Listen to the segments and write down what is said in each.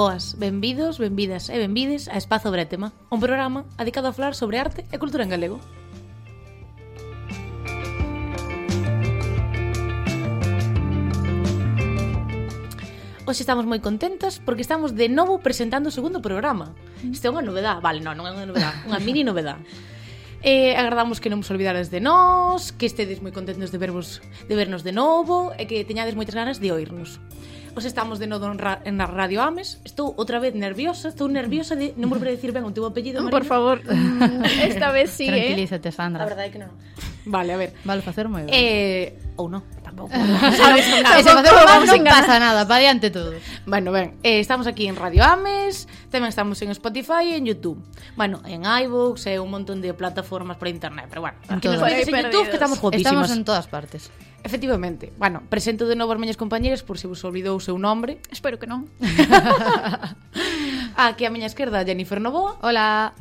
Boas, benvidos, benvidas e benvides a Espazo Bretema, un programa dedicado a falar sobre arte e cultura en galego. Hoxe estamos moi contentas porque estamos de novo presentando o segundo programa. Mm. Isto é unha novedade, vale, non, non é unha novedade, unha mini novedade. Eh, agardamos que non vos olvidades de nós, que estedes moi contentos de vervos de vernos de novo e que teñades moitas ganas de oírnos. Os estamos de novo en na Radio Ames. Estou outra vez nerviosa, estou nerviosa de non volver a decir ben o teu apellido, Marina. Por favor. Esta vez sí, eh. Tranquilízate, Sandra. A verdade é que non. Vale, a ver. Vale facer moi ben. Eh, ou non tampouco. sabes, tampouco, facemos mal non pasa nada, pa diante todo. Bueno, ben, eh, estamos aquí en Radio Ames, tamén estamos en Spotify e en YouTube. Bueno, en iVoox e eh, un montón de plataformas por internet, pero bueno, en aquí nos vedes en YouTube que estamos guapísimas. Estamos en todas partes. Efectivamente. Bueno, presento de novo as miñas compañeras por se vos olvidou o seu nombre. Espero que non. aquí a miña esquerda, Jennifer Novoa. Hola.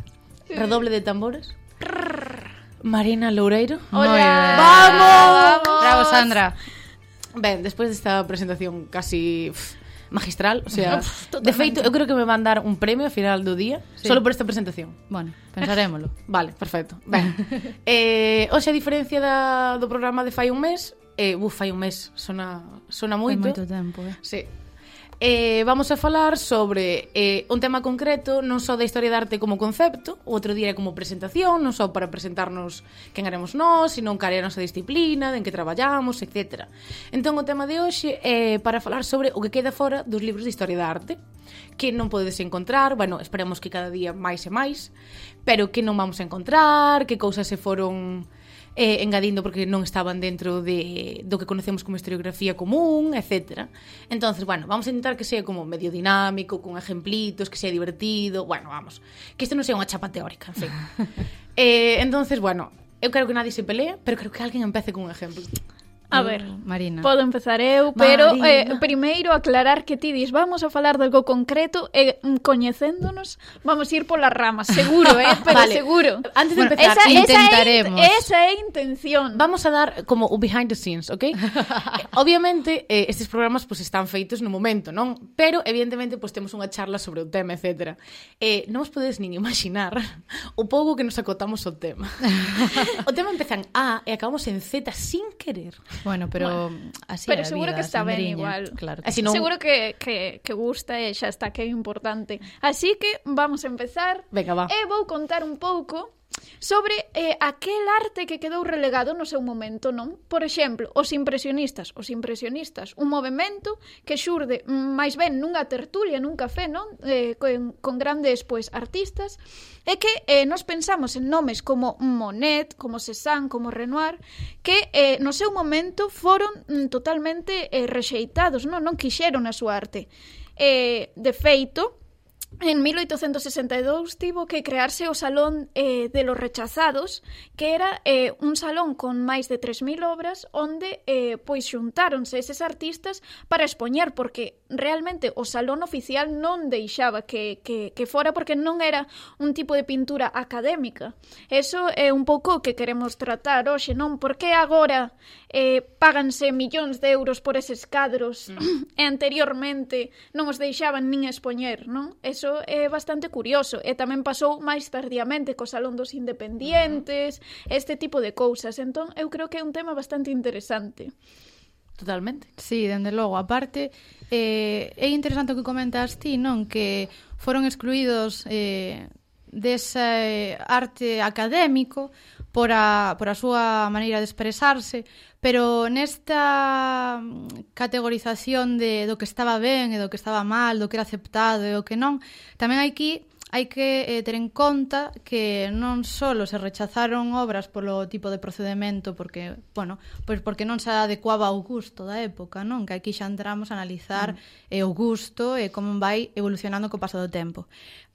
Redoble de tambores. Marina Loureiro. Hola. Ben. Vamos. Vamos. Bravo, Sandra. Ben, despois desta presentación casi pff, magistral, o sea, Uf, de feito eu creo que me van dar un premio ao final do día sí. solo por esta presentación. Bueno, pensarémolo. vale, perfecto. Ben. eh, hoxe a diferencia da, do programa de fai un mes, eh, buf, fai un mes, sona, sona moito. Fai moito tempo, eh. Sí, eh, vamos a falar sobre eh, un tema concreto, non só da historia da arte como concepto, o outro día como presentación, non só para presentarnos quen haremos nós, sino cal é a nosa disciplina, en que traballamos, etc. Entón, o tema de hoxe é eh, para falar sobre o que queda fora dos libros de historia da arte, que non podedes encontrar, bueno, esperemos que cada día máis e máis, pero que non vamos a encontrar, que cousas se foron eh, engadindo porque non estaban dentro de, do que conocemos como historiografía común, etc. Entonces, bueno, vamos a intentar que sea como medio dinámico, con ejemplitos, que sea divertido, bueno, vamos, que isto non sea unha chapa teórica, en fin. eh, entonces, bueno, eu quero que nadie se pelee, pero creo que alguén empece con un ejemplo. A ver, Marina. Podo empezar eu, pero eh, Marina. eh, primeiro aclarar que ti dis vamos a falar de algo concreto e eh, coñecéndonos vamos a ir polas ramas, seguro, eh, pero vale. seguro. Antes de bueno, empezar, esa, intentaremos. Esa é, esa é a intención. Vamos a dar como o behind the scenes, ok? Obviamente, eh, estes programas pues, están feitos no momento, non? Pero, evidentemente, pues, temos unha charla sobre o tema, etc. Eh, non os podedes nin imaginar o pouco que nos acotamos o tema. o tema empezan A e acabamos en Z sin querer. Bueno, pero bueno, así Pero seguro vida, que está ben igual. Claro que... Ah, así non... Seguro que, que, que gusta e xa está que é importante. Así que vamos a empezar. Venga, va. E vou contar un pouco sobre eh, aquel arte que quedou relegado no seu momento, non? Por exemplo, os impresionistas. Os impresionistas, un movimento que xurde máis ben nunha tertulia, nun café, non? Eh, con, con grandes, pois, artistas, é que eh, nos pensamos en nomes como Monet, como Cézanne, como Renoir, que eh, no seu momento foron mm, totalmente eh, rexeitados, non? Non quixeron a súa arte. Eh, de feito, En 1862 tivo que crearse o Salón eh, de los Rechazados, que era eh, un salón con máis de 3.000 obras onde eh, pois xuntáronse eses artistas para expoñer, porque realmente o salón oficial non deixaba que, que, que fora porque non era un tipo de pintura académica. Eso é un pouco o que queremos tratar hoxe, non? Por que agora eh, páganse millóns de euros por eses cadros mm. e anteriormente non os deixaban nin expoñer, non? Eso é bastante curioso e tamén pasou máis tardíamente co Salón dos Independientes, mm. este tipo de cousas. Entón, eu creo que é un tema bastante interesante. Totalmente. Sí, dende logo. Aparte, eh, é interesante o que comentas ti, non? Que foron excluídos eh, dese arte académico por a, por a súa maneira de expresarse, pero nesta categorización de do que estaba ben e do que estaba mal, do que era aceptado e o que non, tamén hai que hai que eh, ter en conta que non só se rechazaron obras polo tipo de procedimento porque, bueno, pois porque non se adecuaba ao gusto da época, non? Que aquí xa entramos a analizar mm. eh, o gusto e como vai evolucionando co paso do tempo.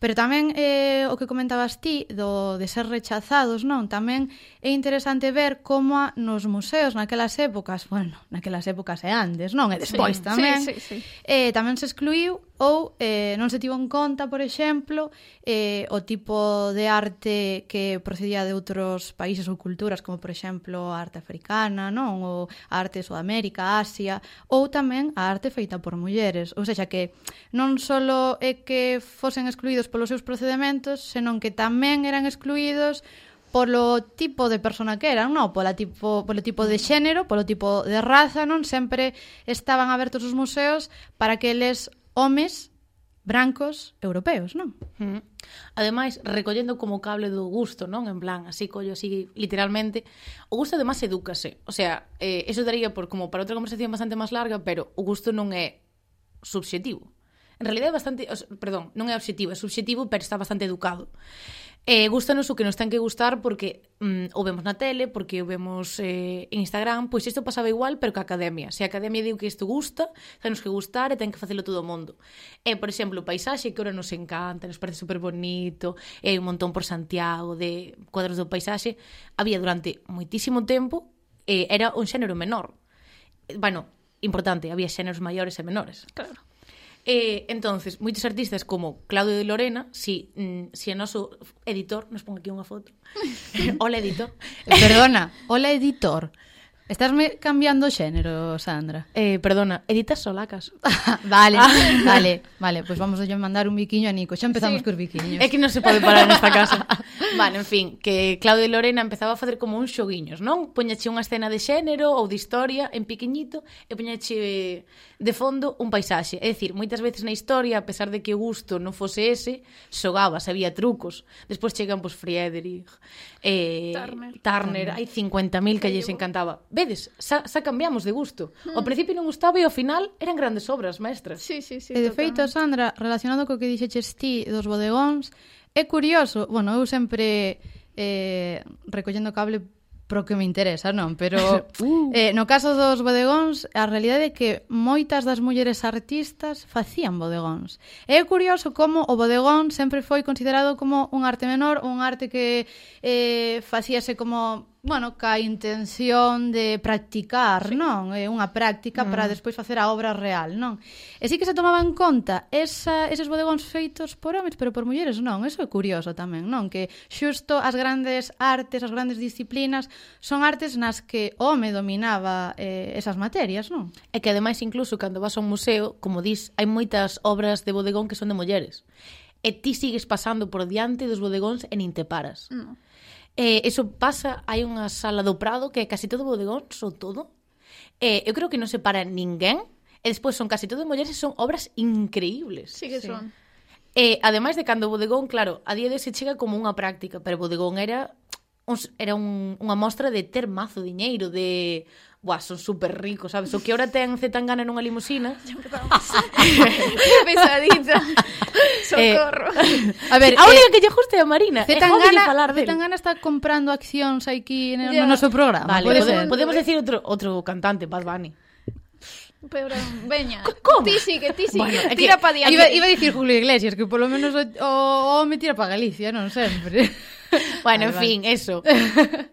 Pero tamén eh, o que comentabas ti do de ser rechazados, non? Tamén é interesante ver como nos museos naquelas épocas, bueno, naquelas épocas e antes, non? E despois sí, tamén. Sí, sí, sí. Eh, tamén se excluiu ou eh, non se tivo en conta, por exemplo, eh, o tipo de arte que procedía de outros países ou culturas, como por exemplo a arte africana, non? ou a arte de Sudamérica, Asia, ou tamén a arte feita por mulleres. Ou seja, que non só é que fosen excluídos polos seus procedementos, senón que tamén eran excluídos polo tipo de persona que eran, non? Pola tipo, polo tipo de xénero, polo tipo de raza, non? Sempre estaban abertos os museos para que eles homes brancos europeos, non? Mm. Ademais, recollendo como cable do gusto, non? En plan, así collo así literalmente, o gusto además edúcase. O sea, eh, eso daría por como para outra conversación bastante máis larga, pero o gusto non é subxetivo en realidad é bastante, perdón, non é obxectivo, é subxetivo, pero está bastante educado. Eh, gustanos o que nos ten que gustar porque mm, o vemos na tele, porque o vemos eh, en Instagram, pois isto pasaba igual, pero que a academia. Se a academia diu que isto gusta, tenos que gustar e ten que facelo todo o mundo. E, eh, por exemplo, o paisaxe que ora nos encanta, nos parece super bonito, e eh, un montón por Santiago de cuadros do paisaxe, había durante moitísimo tempo eh, era un xénero menor. Eh, bueno, importante, había xéneros maiores e menores. Claro Eh, entonces, moitos artistas como Claudio de Lorena, si, mm, si noso editor, nos pon aquí unha foto. Hola, editor. Perdona, hola, editor. Estásme cambiando xénero, Sandra. Eh, perdona, editas solacas. Ah. vale, vale, vale. Pois pues vamos a mandar un biquiño a Nico. Xa empezamos sí. cos biquiños. É que non se pode parar nesta casa. vale, en fin, que Claudio e Lorena empezaba a facer como uns xoguiños, non? Poñache unha escena de xénero ou de historia en pequeñito e poñache de fondo un paisaxe. É dicir, moitas veces na historia, a pesar de que o gusto non fose ese, xogabas, había trucos. Despois chegan, pois, Friedrich, eh, Turner. Turner, hai 50.000 que lles encantaba. Vedes, xa, xa cambiamos de gusto. Hmm. Ao principio non gustaba e ao final eran grandes obras maestras. Sí, sí, sí, e de feito, Sandra, relacionado co que dixeches ti dos bodegóns, é curioso, bueno, eu sempre eh, recollendo cable pro que me interesa, non? Pero uh. eh, no caso dos bodegóns, a realidade é que moitas das mulleres artistas facían bodegóns. É curioso como o bodegón sempre foi considerado como un arte menor, un arte que eh, facíase como bueno, ca intención de practicar, sí. non? É unha práctica mm. para despois facer a obra real, non? E sí que se tomaban conta esa, eses bodegóns feitos por homens, pero por mulleres non. Eso é curioso tamén, non? Que xusto as grandes artes, as grandes disciplinas son artes nas que o home dominaba eh, esas materias, non? E que ademais incluso cando vas a un museo, como dis, hai moitas obras de bodegón que son de mulleres. E ti sigues pasando por diante dos bodegóns e nin te paras. Non Eh, eso pasa, hai unha sala do Prado que é casi todo bodegón, so todo. Eh, eu creo que non se para ninguén. E despois son casi todo mulleres e son obras increíbles. Sí que sí. son. Eh, ademais de cando o bodegón, claro, a día de se chega como unha práctica, pero o bodegón era un, era un, unha mostra de ter mazo diñeiro, de Buah, son super ricos, sabes? O que ahora ten Zetangana nunha limusina. que pesadita. Eh, Socorro. Eh, a ver, a eh, única eh, que lle gusta é a Marina. Zetangana, falar del. Zetangana está comprando accións aquí no, yeah. no noso programa. Vale, pode podemos, podemos decir outro outro cantante, Bad Bunny. Pero, veña, Como? ti sigue, que ti sigue. bueno, tira pa diante. Iba, iba a dicir Julio Iglesias, que polo menos o, o me tira pa Galicia, non sempre. bueno, vale, en vale. fin, eso.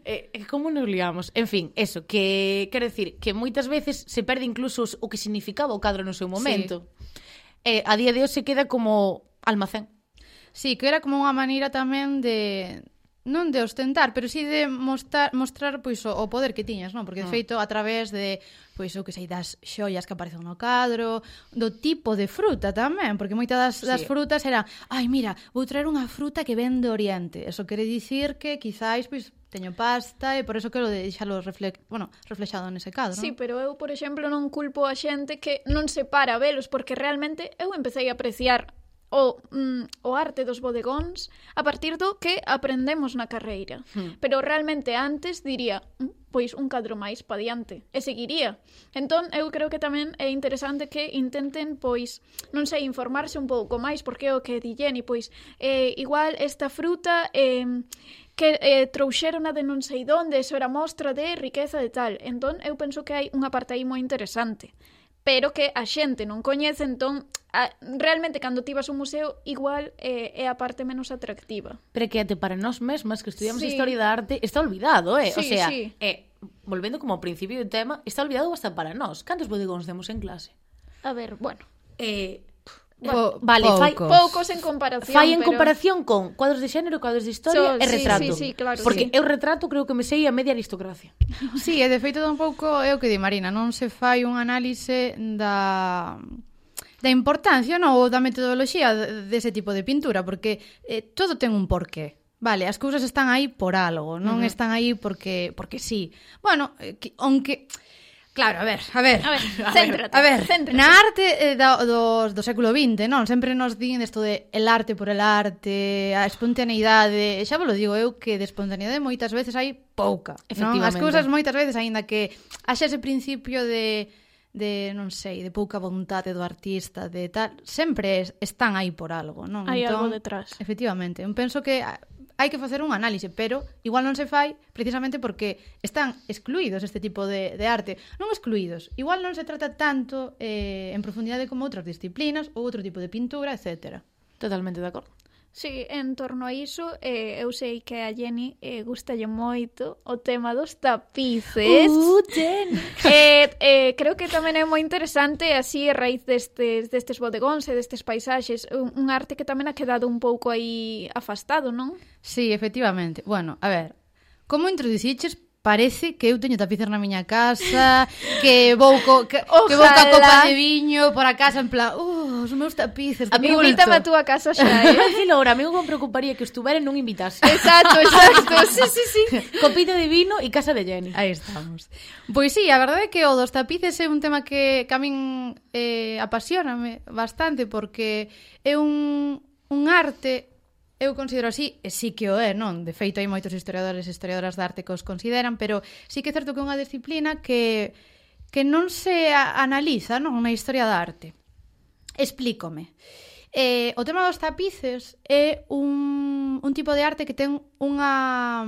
Eh, eh, como nos liamos? En fin, eso, que quero decir que moitas veces se perde incluso o que significaba o cadro no seu momento. Sí. Eh, a día de hoxe queda como almacén. Sí, que era como unha maneira tamén de non de ostentar, pero sí de mostrar, mostrar pois, o poder que tiñas, non? Porque, de ah. feito, a través de, pois, o que sei, das xoias que aparecen no cadro, do tipo de fruta tamén, porque moita das, sí. das frutas era, ai, mira, vou traer unha fruta que ven do Oriente. Eso quere dicir que, quizáis, pois, teño pasta e por eso quero deixalo refle bueno, reflexado nese cadro. Sí, pero eu, por exemplo, non culpo a xente que non se para a velos, porque realmente eu empecé a apreciar o, mm, o arte dos bodegóns a partir do que aprendemos na carreira. Hmm. Pero realmente antes diría, mm, pois un cadro máis pa diante, e seguiría. Entón, eu creo que tamén é interesante que intenten, pois, non sei, informarse un pouco máis, porque o que di e pois, eh, igual esta fruta eh, que eh, a de non sei donde, eso era mostra de riqueza de tal. Entón, eu penso que hai unha parte aí moi interesante pero que a xente non coñece, entón a, realmente cando ti vas a un museo igual eh, é a parte menos atractiva. Pero que até para nós mesmas que estudiamos sí. Historia da Arte está olvidado, eh? Sí, o sea, sí. eh, volvendo como ao principio do tema, está olvidado hasta para nós. Cantos bodegóns demos en clase? A ver, bueno. Eh, Po, vale, poucos. fai poucos en comparación, Fai en pero... comparación con cuadros de xénero, cuadros de historia so, e retrato. Sí, sí, claro, Porque sí. eu retrato creo que me sei a media aristocracia. Sí, e de feito tampouco é o que di Marina, non se fai un análise da da importancia non, ou da metodoloxía dese tipo de pintura, porque eh, todo ten un porqué. Vale, as cousas están aí por algo, non uh -huh. están aí porque porque sí. Bueno, eh, que, aunque Claro, a ver, a ver. A ver, céntrate. A ver, céntrate. na arte eh, da, do, do século XX, non? Sempre nos din isto de el arte por el arte, a espontaneidade... Xa vos lo digo eu que de espontaneidade moitas veces hai pouca. Non? As cousas moitas veces, aínda que haxa ese principio de de, non sei, de pouca vontade do artista, de tal, sempre están aí por algo, non? Hai entón, algo detrás. Efectivamente, eu penso que hai que facer un análise, pero igual non se fai precisamente porque están excluídos este tipo de, de arte. Non excluídos, igual non se trata tanto eh, en profundidade como outras disciplinas ou outro tipo de pintura, etcétera. Totalmente de acordo. Sí, en torno a iso, eh, eu sei que a Jenny eh, gustalle moito o tema dos tapices. Uh, Jen! eh, eh, creo que tamén é moi interesante, así, a raíz destes, destes bodegóns e destes paisaxes, un, un arte que tamén ha quedado un pouco aí afastado, non? Sí, efectivamente. Bueno, a ver, como introduciches, parece que eu teño tapices na miña casa, que vou co, que, Ojalá. que vou ca copa de viño por a casa en plan, uh, os meus tapices, que A invítame a túa casa xa, eh. Dicilo ahora, a mí me preocuparía que estuvera non invitase. Exacto, exacto. sí, sí, sí. Copito de vino e casa de Jenny. Aí estamos. Pois sí, a verdade é que o dos tapices é un tema que que a min eh apasioname bastante porque é un un arte eu considero así, e sí que o é, non? De feito, hai moitos historiadores e historiadoras de arte que os consideran, pero sí que é certo que é unha disciplina que que non se analiza non na historia da arte. Explícome. Eh, o tema dos tapices é un, un tipo de arte que ten unha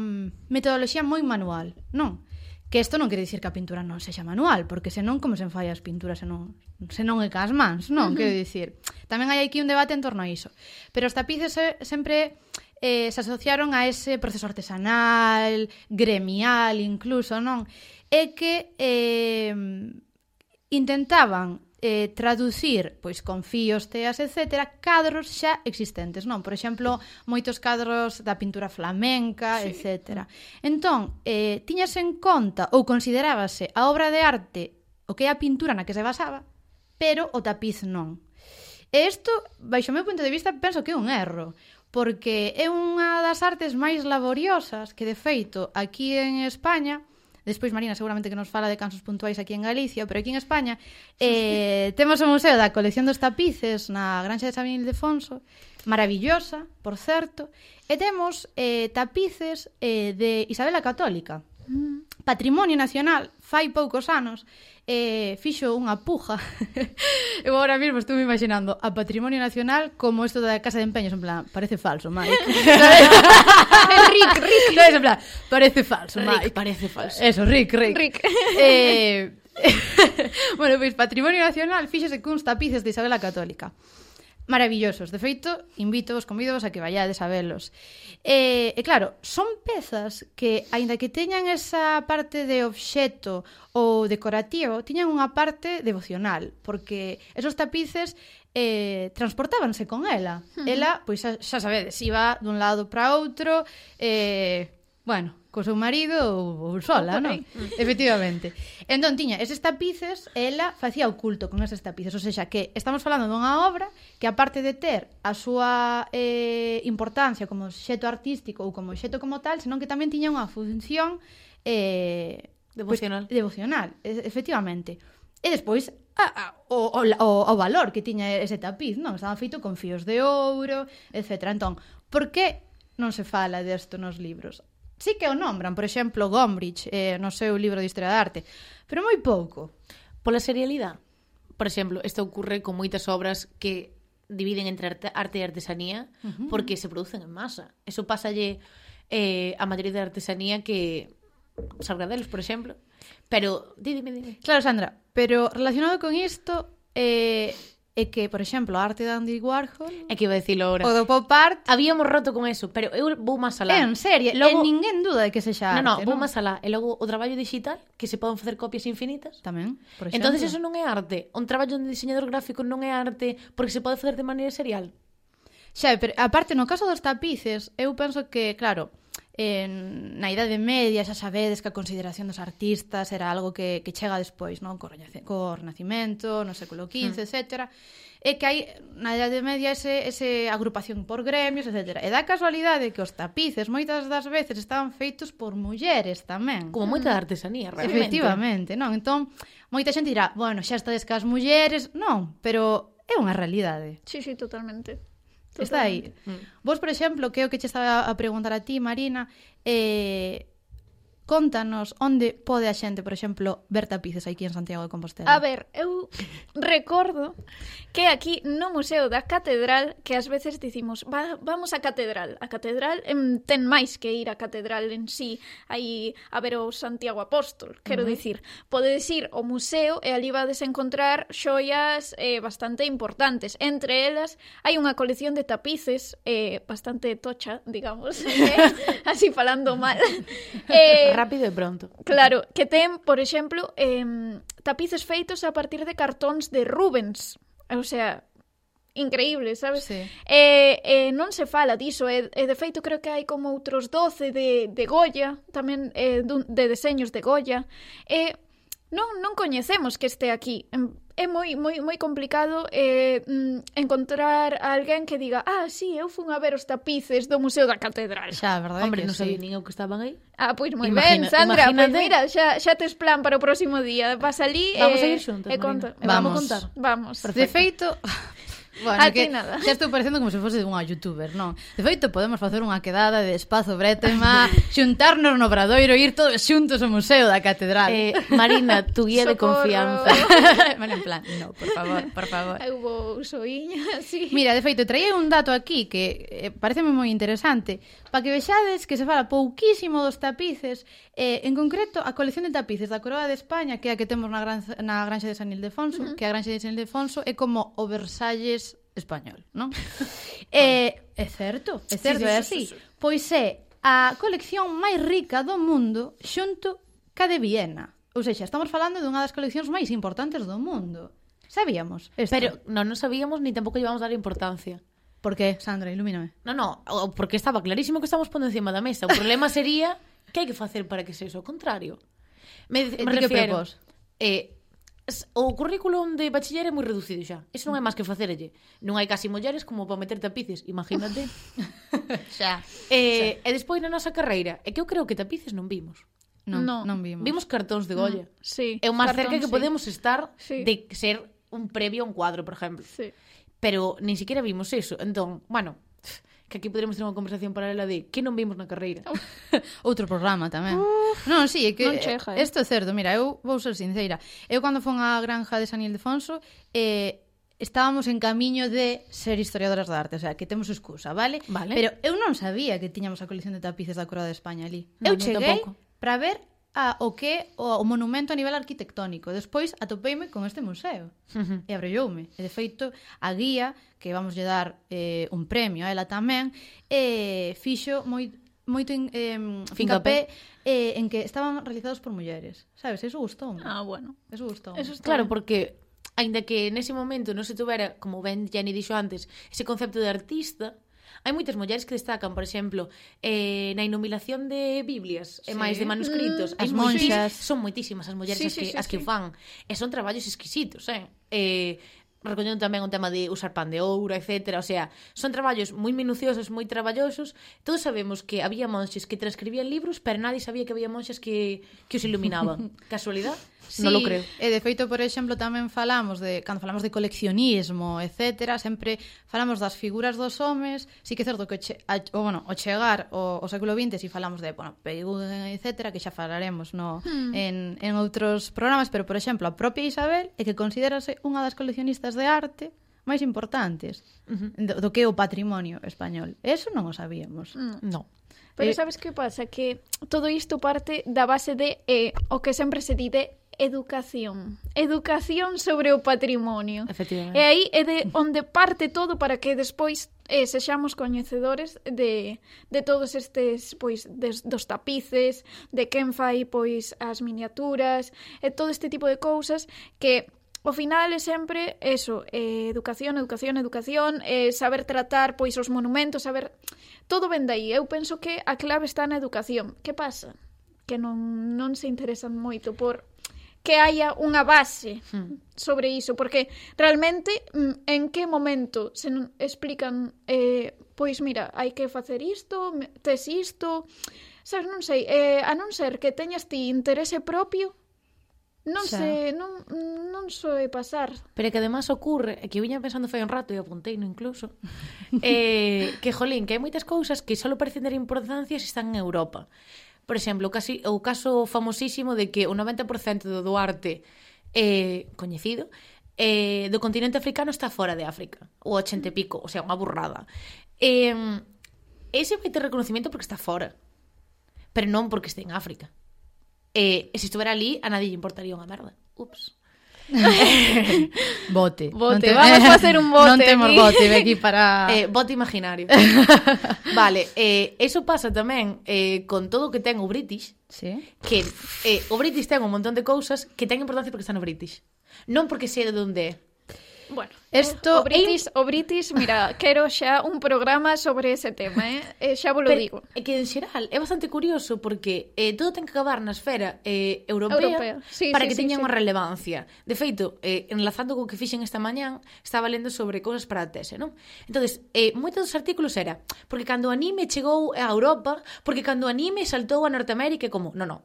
metodoloxía moi manual, non? Que isto non quere dicir que a pintura non sexa manual, porque senón como se enfai as pinturas se non, se non é cas mans, non? Uh -huh. Quero dicir, tamén hai aquí un debate en torno a iso. Pero os tapices se, sempre eh, se asociaron a ese proceso artesanal, gremial incluso, non? É que eh, intentaban eh, traducir, pois con fíos, teas, etc., cadros xa existentes, non? Por exemplo, moitos cadros da pintura flamenca, sí. etc. Entón, eh, tiñase en conta ou considerábase a obra de arte o que é a pintura na que se basaba, pero o tapiz non. E isto, baixo o meu punto de vista, penso que é un erro, porque é unha das artes máis laboriosas que, de feito, aquí en España Despois Marina seguramente que nos fala de cansos puntuais aquí en Galicia, pero aquí en España eh, temos o Museo da Colección dos Tapices na Granxa de San Ildefonso, maravillosa, por certo, e temos eh, tapices eh, de Isabela Católica, mm. Patrimonio Nacional fai poucos anos eh, fixo unha puja. Eu agora mesmo estou me imaginando a Patrimonio Nacional como isto da Casa de Empeños, en plan, parece falso, Mike. Rick, Rick. ¿Sabes? En plan, parece falso, Mike. Rick, parece falso. Eso, Rick, Rick. Rick. Eh, bueno, pois Patrimonio Nacional fíxese cuns tapices de Isabel a Católica maravillosos. De feito, invítovos, convídovos a que vayades a velos. E, e claro, son pezas que, aínda que teñan esa parte de obxeto ou decorativo, tiñan unha parte devocional, porque esos tapices eh, transportábanse con ela. Uh -huh. Ela, pois xa, xa sabedes, iba dun lado para outro, eh, bueno, co seu marido ou, ou sola, non? Efectivamente. Entón, tiña eses tapices e ela facía o culto con eses tapices. Ou seja, que estamos falando dunha obra que, aparte de ter a súa eh, importancia como xeto artístico ou como xeto como tal, senón que tamén tiña unha función eh, Devocional. Pues, devocional, efectivamente. E despois a, a, o, o, o valor que tiña ese tapiz, non? Estaba feito con fíos de ouro, etc. Entón, por que non se fala desto nos libros? sí que o nombran, por exemplo, Gombrich eh, no seu libro de Historia da Arte, pero moi pouco. Pola serialidade, por exemplo, isto ocurre con moitas obras que dividen entre arte, arte e artesanía uh -huh. porque se producen en masa. Eso pasalle eh, a maioría de artesanía que Sargadelos, por exemplo. Pero, dime, dime. Claro, Sandra, pero relacionado con isto, eh, é que, por exemplo, a arte de Andy Warhol... É que iba a dicilo agora. O do pop art... Habíamos roto con eso, pero eu vou máis alá. En serio, logo... en ninguén duda de que sexa arte. No, no, vou máis alá. E logo o traballo digital, que se poden facer copias infinitas. Tamén, por exemplo. Entonces eso non é arte. Un traballo de diseñador gráfico non é arte porque se pode facer de maneira serial. Xa, pero aparte, no caso dos tapices, eu penso que, claro, en, na Idade Media xa sabedes que a consideración dos artistas era algo que, que chega despois, non? Co, co Renacimento, no século XV, mm. etc. E que hai na Idade Media ese, ese agrupación por gremios, etc. E dá casualidade que os tapices moitas das veces estaban feitos por mulleres tamén. Como moita artesanía, realmente. Efectivamente, non? Entón, moita xente dirá, bueno, xa estades cas mulleres, non, pero é unha realidade. Sí, sí, totalmente. Totalmente. Está aí. Mm. Vos, por exemplo, que é o que che estaba a preguntar a ti, Marina, eh, Contanos onde pode a xente, por exemplo, ver tapices aquí en Santiago de Compostela. A ver, eu recordo que aquí no Museo da Catedral que ás veces dicimos, Va, vamos á Catedral. A Catedral em, ten máis que ir á Catedral en sí, aí a ver o Santiago Apóstol, quero uh -huh. dicir. Podedes ir ao museo e ali vades encontrar xoias eh, bastante importantes. Entre elas, hai unha colección de tapices eh, bastante tocha, digamos, eh, así falando mal. eh, Rápido e pronto. Claro, que ten, por exemplo, eh, tapices feitos a partir de cartóns de Rubens. O sea, increíble, sabes? Sí. Eh, eh, non se fala diso, e, eh, de feito creo que hai como outros 12 de, de Goya, tamén eh, dun, de deseños de Goya. E eh, non, non coñecemos que este aquí, en, é moi moi moi complicado eh, mm, encontrar a alguén que diga ah, sí, eu fun a ver os tapices do Museo da Catedral. Xa, verdade? Hombre, non sabía sí. nin eu que estaban aí. Ah, pois moi ben, Sandra, pois imagínate. pois mira, xa, xa tes plan para o próximo día. Vas ali vamos e... Vamos a ir xuntas, e conto. Vamos. Vamos contar. Vamos. Perfecto. De feito, Bueno, a que nada. xa estou parecendo como se fose unha youtuber, non? De feito, podemos facer unha quedada de espazo bretema, xuntarnos no Bradoiro, ir todos xuntos ao Museo da Catedral. Eh, Marina, tu guía Socorro. de confianza. Bueno, en plan, no, por favor, por favor. Eu vou soiña, sí. Mira, de feito, traía un dato aquí que eh, pareceme moi interesante para que vexades que se fala pouquísimo dos tapices, eh, en concreto a colección de tapices da Coroa de España, que é a que temos na, gran, na Granxa de San Ildefonso, uh -huh. que a Granxa de San Ildefonso é como o Versalles español, non? eh, é certo, é certo, sí, sí, é así. Sí, sí, sí. Pois é a colección máis rica do mundo xunto ca de Viena. Ou seja, estamos falando dunha das coleccións máis importantes do mundo. Sabíamos. Esto. Pero non nos sabíamos ni tampouco llevamos a dar importancia. Por que, Sandra? Ilumíname. Non, non, porque estaba clarísimo que estamos pondo encima da mesa. O problema sería que hai que facer para que sexa o contrario. Me, me eh, refiero... Eh, o currículum de bachiller é moi reducido xa. Eso non é máis que facerlle. Non hai casi mulleres como para meter tapices, imagínate. xa. Eh, xa. E despois na nosa carreira, é que eu creo que tapices non vimos. Non, no. non vimos. Vimos cartóns de Goya. Mm, sí. É o máis cerca que sí. podemos estar sí. de ser un previo a un cuadro, por exemplo. Sí. Pero nin siquiera vimos eso. Entón, bueno, que aquí poderemos ter unha conversación paralela de que non vimos na carreira. Outro programa tamén. Non, sí, é que non chega, eh? é certo. Mira, eu vou ser sincera. Eu cando fon á granja de San Ildefonso, eh, estábamos en camiño de ser historiadoras da arte, o sea, que temos excusa, vale? vale? Pero eu non sabía que tiñamos a colección de tapices da Coroa de España ali. No, eu cheguei para ver a o que o, o monumento a nivel arquitectónico. Despois atopeime con este museo uh -huh. e abrolleume. E de feito, a guía que vamos lle dar eh, un premio a ela tamén, eh, fixo moi moito in, eh, fincapé eh, en que estaban realizados por mulleres. Sabes, eso gustou. Ah, bueno. Eso gustou. Eso está... Claro, porque aínda que nese momento non se tuvera, como ben Jenny dixo antes, ese concepto de artista, Hai moitas mulleres que destacan, por exemplo, eh, na inumilación de Biblias sí. e máis de manuscritos. Mm, as monxas. Son moitísimas as mulleres sí, as que, sí, sí, as que sí. fan. E son traballos exquisitos, eh? eh recoñendo tamén o tema de usar pan de ouro, etc. O sea, son traballos moi minuciosos, moi traballosos. Todos sabemos que había monxes que transcribían libros, pero nadie sabía que había monxes que, que os iluminaban. Casualidade? Sí, non lo creo. E de feito, por exemplo, tamén falamos de cando falamos de coleccionismo, etcétera, sempre falamos das figuras dos homes, sí que é certo que che, a, o, bueno, o chegar o, o século XX si falamos de, bueno, Peyúden, etcétera, que xa falaremos no hmm. en en outros programas, pero por exemplo, a propia Isabel é que considerase unha das coleccionistas de arte máis importantes uh -huh. do, do que o patrimonio español. Eso non o sabíamos. Mm. No. Pero eh, sabes que pasa? Que todo isto parte da base de eh, o que sempre se di de Educación. Educación sobre o patrimonio. Efectivamente. E aí é de onde parte todo para que despois eh, sexamos coñecedores de, de todos estes, pois, des, dos tapices, de quen fai, pois, as miniaturas, e todo este tipo de cousas que O final é sempre eso, eh, educación, educación, educación, eh, saber tratar pois os monumentos, saber... Todo ven aí. Eu penso que a clave está na educación. Que pasa? Que non, non se interesan moito por que haya unha base hmm. sobre iso, porque realmente mm, en que momento se explican eh, pois mira, hai que facer isto, tes isto, sabes, non sei, eh, a non ser que teñas ti interese propio, Non xa. sei, non, non soe pasar. Pero que además ocurre, que viña pensando fai un rato e apuntei no incluso, eh, que jolín, que hai moitas cousas que só parecen ter importancia se están en Europa. Por exemplo, casi, o caso famosísimo de que o 90% do arte eh, coñecido eh, do continente africano está fora de África. O 80 e pico, o sea, unha burrada. Eh, ese vai ter reconocimiento porque está fora. Pero non porque este en África. Eh, e se estuvera ali, a nadie lle importaría unha merda. Ups. bote. Bote, vamos te... vamos facer un bote. Non temos aquí. bote aquí para... Eh, bote imaginario. vale, eh, eso pasa tamén eh, con todo o que ten o British, sí. que eh, o British ten un montón de cousas que ten importancia porque está no British. Non porque sei de onde é. Bueno, Esto o, British, o British, mira, quero xa un programa sobre ese tema, eh? eh xa vos lo digo. É que en xeral é bastante curioso porque eh, todo ten que acabar na esfera eh, europea, europea. Sí, para sí, que sí, teña sí. unha relevancia. De feito, eh, enlazando co que fixen esta mañán, estaba lendo sobre cousas para a tese, non? Entonces, eh, moitos dos artículos era porque cando o anime chegou a Europa, porque cando o anime saltou a Norteamérica como, non, non,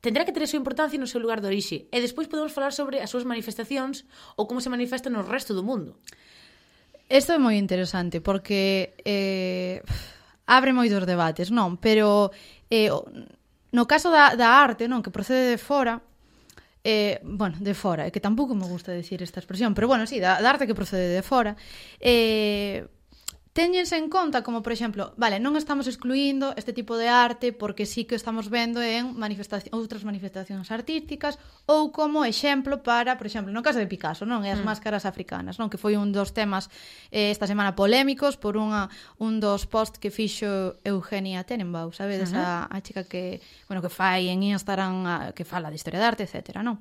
tendrá que ter a súa importancia no seu lugar de orixe e despois podemos falar sobre as súas manifestacións ou como se manifesta no resto do mundo. Isto é moi interesante porque eh, abre moitos debates, non? Pero eh, no caso da, da arte, non? Que procede de fora, eh, bueno, de fora, é que tampouco me gusta decir esta expresión, pero bueno, sí, da, da arte que procede de fora, eh, Téñense en conta como, por exemplo, vale, non estamos excluindo este tipo de arte porque sí que estamos vendo en manifestación, outras manifestacións artísticas ou como exemplo para, por exemplo, no caso de Picasso, non? E as mm. máscaras africanas, non? Que foi un dos temas eh, esta semana polémicos por unha, un dos post que fixo Eugenia Tenenbaum, sabedes? Uh -huh. a, a chica que, bueno, que fai en Instagram, a, que fala de historia de arte, etc. non?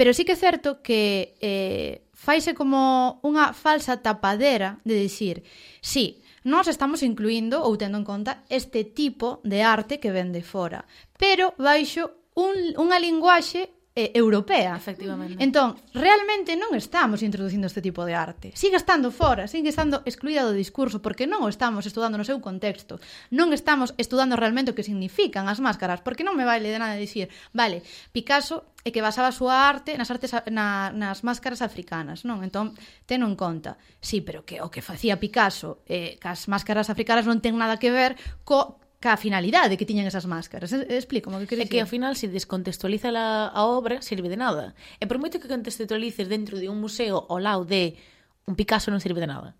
Pero sí que é certo que... Eh, faise como unha falsa tapadera de dicir sí, nós estamos incluindo ou tendo en conta este tipo de arte que vende fora, pero baixo un, unha linguaxe eh, europea. Efectivamente. Entón, realmente non estamos introducindo este tipo de arte. Sigue estando fora, sigue estando excluída do discurso porque non o estamos estudando no seu contexto. Non estamos estudando realmente o que significan as máscaras, porque non me vale de nada dicir, vale, Picasso é que basaba a súa arte nas artes na, nas máscaras africanas, non? Entón, teno en conta. Sí, pero que o que facía Picasso eh, cas máscaras africanas non ten nada que ver co ca finalidade que tiñan esas máscaras. Explico, que queres É que ao final se descontextualiza la, a obra, sirve de nada. E por moito que contextualices dentro de un museo ao lado de un Picasso non sirve de nada.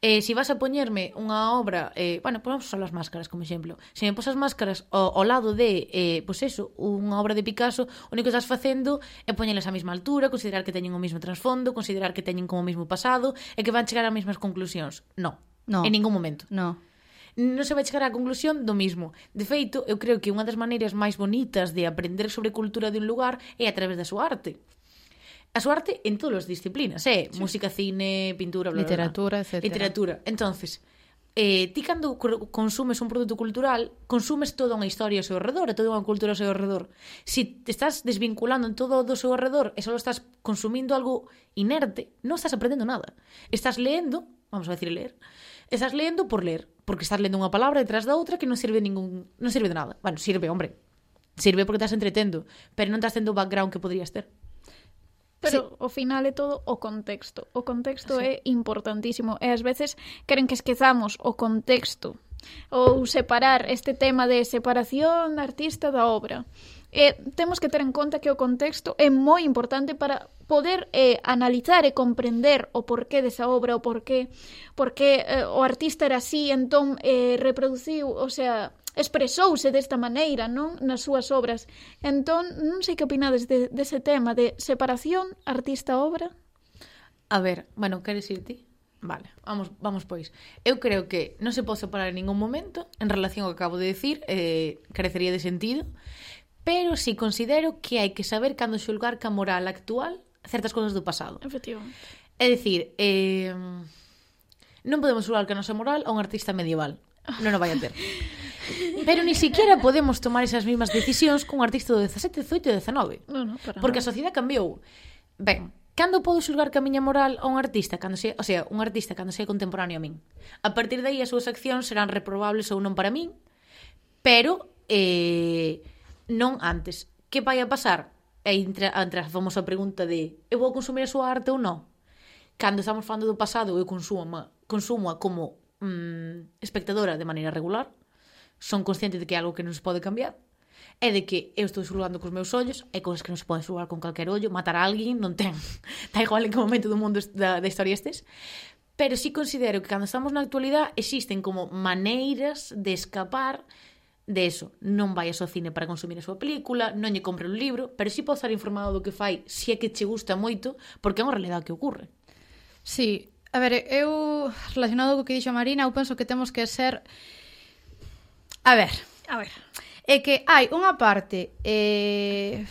Eh, si vas a poñerme unha obra, eh, bueno, pois só as máscaras como exemplo. Se me posas máscaras ao, ao lado de, eh, pois eso, unha obra de Picasso, o único que estás facendo é poñelas á mesma altura, considerar que teñen o mesmo trasfondo, considerar que teñen como o mesmo pasado e que van chegar ás mesmas conclusións. No, no. en ningún momento. No non se vai chegar á conclusión do mismo. De feito, eu creo que unha das maneiras máis bonitas de aprender sobre cultura de un lugar é a través da súa arte a súa arte en todas as disciplinas, eh? Sí. Música, cine, pintura, bla, literatura, bla, bla. etc. Literatura. Entonces, eh, ti cando consumes un produto cultural, consumes toda unha historia ao seu redor, toda unha cultura ao seu redor. Si te estás desvinculando en todo do seu redor e só estás consumindo algo inerte, non estás aprendendo nada. Estás leendo, vamos a decir ler, Estás lendo por ler, porque estás lendo unha palabra detrás da outra que non sirve ningún, non sirve de nada. Bueno, sirve, hombre. Sirve porque estás entretendo, pero non estás tendo o background que poderías ter. Pero sí. o final é todo o contexto. O contexto sí. é importantísimo e ás veces queren que esquezamos o contexto ou separar este tema de separación da artista da obra eh, temos que ter en conta que o contexto é moi importante para poder eh, analizar e comprender o porqué desa obra, o porqué, porqué eh, o artista era así, entón eh, reproduciu, o sea, expresouse desta maneira non nas súas obras. Entón, non sei que opinades de, dese tema de separación artista-obra? A ver, bueno, queres ir ti? Vale, vamos, vamos pois. Eu creo que non se pode separar en ningún momento en relación ao que acabo de decir, eh, carecería de sentido pero si sí considero que hai que saber cando xulgar ca moral actual certas cousas do pasado. Efectivamente. É dicir, eh, non podemos xulgar que a nosa moral a un artista medieval. Non o vai a ter. Pero ni siquiera podemos tomar esas mismas decisións cun artista do 17, 18 e 19. No, no, para porque a sociedade cambiou. Ben, cando podo xulgar que a miña moral a un artista cando se, o sea, un artista cando sea contemporáneo a min. A partir de aí as súas accións serán reprobables ou non para min, pero eh, non antes. Que vai a pasar? E entre, entre a famosa pregunta de eu vou consumir a súa arte ou non? Cando estamos falando do pasado, eu consumo, consumo como mm, espectadora de maneira regular, son consciente de que é algo que non se pode cambiar, é de que eu estou xulgando cos meus ollos, e cousas que non se poden xulgar con calquer ollo, matar a alguén non ten, está igual en que momento do mundo da, da historia estes, pero sí considero que cando estamos na actualidade existen como maneiras de escapar de eso, non vayas ao cine para consumir a súa película, non lle compre un libro, pero si sí podes estar informado do que fai se é que che gusta moito, porque é unha realidade que ocorre. Sí, a ver, eu relacionado co que dixo Marina, eu penso que temos que ser A ver, a ver. É que hai unha parte eh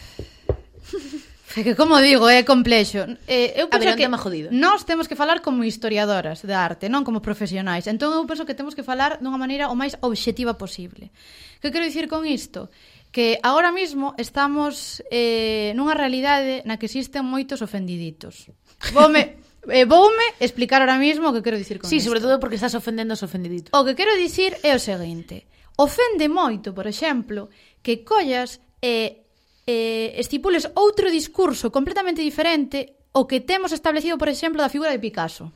É que como digo, é complexo. Eh, eu penso ver, que jodido. nós temos que falar como historiadoras de arte, non como profesionais. Entón eu penso que temos que falar dunha maneira o máis obxectiva posible. Que quero dicir con isto? Que agora mesmo estamos eh, nunha realidade na que existen moitos ofendiditos. Voume, eh, voume explicar ahora mismo o que quero dicir con sí, isto. Sí, sobre todo porque estás ofendendo os ofendiditos. O que quero dicir é o seguinte. Ofende moito, por exemplo, que collas eh, eh, estipules outro discurso completamente diferente o que temos establecido, por exemplo, da figura de Picasso.